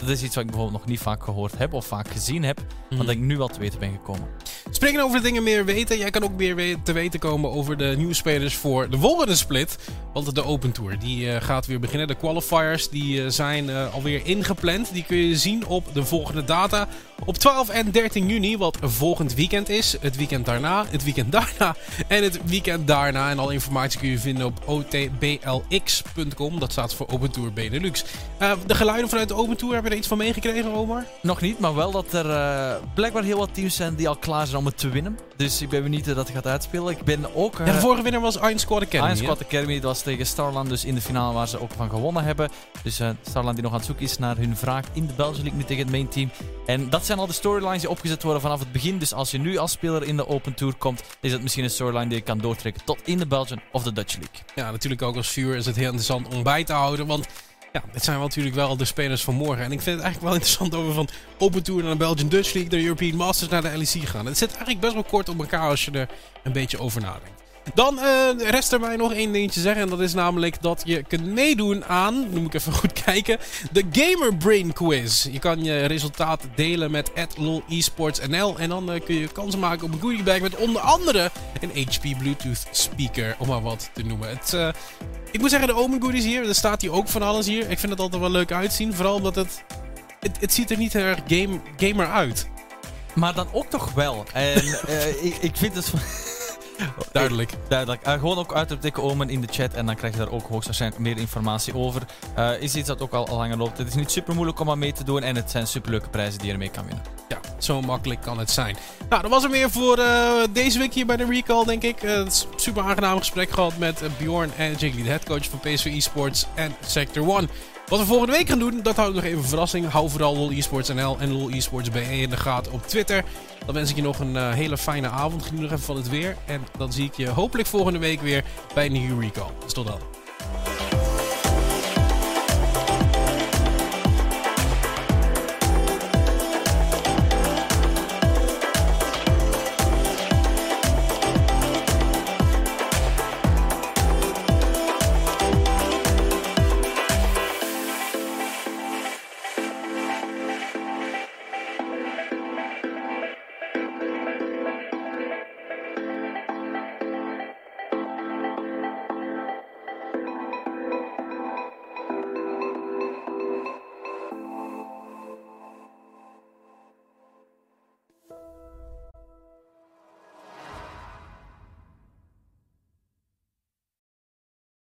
dat is iets wat ik bijvoorbeeld nog niet vaak gehoord heb of vaak gezien heb, wat ik nu wel te weten ben gekomen. Spreken over dingen meer weten. Jij kan ook meer te weten komen over de nieuwe spelers voor de volgende split. Want de Open Tour die eh, gaat weer beginnen. De qualifiers die eh, zijn alweer ingepland. Die kun je zien op de volgende Vater Op 12 en 13 juni, wat volgend weekend is. Het weekend daarna, het weekend daarna en het weekend daarna. En alle informatie kun je vinden op otblx.com. Dat staat voor Open Tour Benelux. Eh, de geluiden vanuit de Open Tour, heb je er iets van meegekregen, Omar? Nog niet, maar wel dat er eh, blijkbaar heel wat teams zijn die al klaar zijn om het te winnen. Dus ik ben benieuwd hoe dat gaat uitspelen. Ik ben ook... Ja, de eh, vorige winnaar was Iron Squad Academy. Iron? Squad Academy dat was tegen Starland, dus in de finale waar ze ook van gewonnen hebben. Dus Starland die nog aan het zoeken is naar hun vraag in de Belgian League, nu tegen het main team. En dat zijn al de storylines die opgezet worden vanaf het begin. Dus als je nu als speler in de Open Tour komt, is het misschien een storyline die je kan doortrekken tot in de Belgian of de Dutch League. Ja, natuurlijk ook als viewer is het heel interessant om bij te houden. Want ja, het zijn wel natuurlijk wel de spelers van morgen. En ik vind het eigenlijk wel interessant over van Open Tour naar de Belgian Dutch League, de European Masters naar de LEC gaan. Het zit eigenlijk best wel kort op elkaar als je er een beetje over nadenkt. Dan eh, rest er mij nog één dingetje zeggen. En dat is namelijk dat je kunt meedoen aan, nu moet ik even goed kijken, de Gamer Brain Quiz. Je kan je resultaat delen met LOL eSportsNL. En dan eh, kun je kansen maken op een goodie bag met onder andere een HP Bluetooth speaker, om maar wat te noemen. Het, eh, ik moet zeggen, de Omen Goodies hier, er staat hier ook van alles hier. Ik vind het altijd wel leuk uitzien. Vooral omdat het, het, het ziet er niet erg game, gamer uit. Maar dan ook toch wel. En ik, ik vind het... Duidelijk. Duidelijk. Eh, gewoon ook uitroepteken Omen in de chat en dan krijg je daar ook hoogstwaarschijnlijk meer informatie over. Eh, is iets dat ook al, al langer loopt. Het is niet super moeilijk om aan mee te doen en het zijn super leuke prijzen die je ermee kan winnen. Ja, zo makkelijk kan het zijn. Nou, dat was het weer voor eh, deze week hier bij de Recall, denk ik. Een super aangenaam gesprek gehad met Bjorn en Jiggly, de headcoach van PSV Esports en Sector 1. Wat we volgende week gaan doen, dat houdt nog even verrassing. Hou vooral LOL Esports NL en LOL Esports BE in de gaten op Twitter. Dan wens ik je nog een eh, hele fijne avond. Geniet nog even van het weer. En dan zie ik je hopelijk volgende week weer bij een nieuwe recall. Dus tot dan.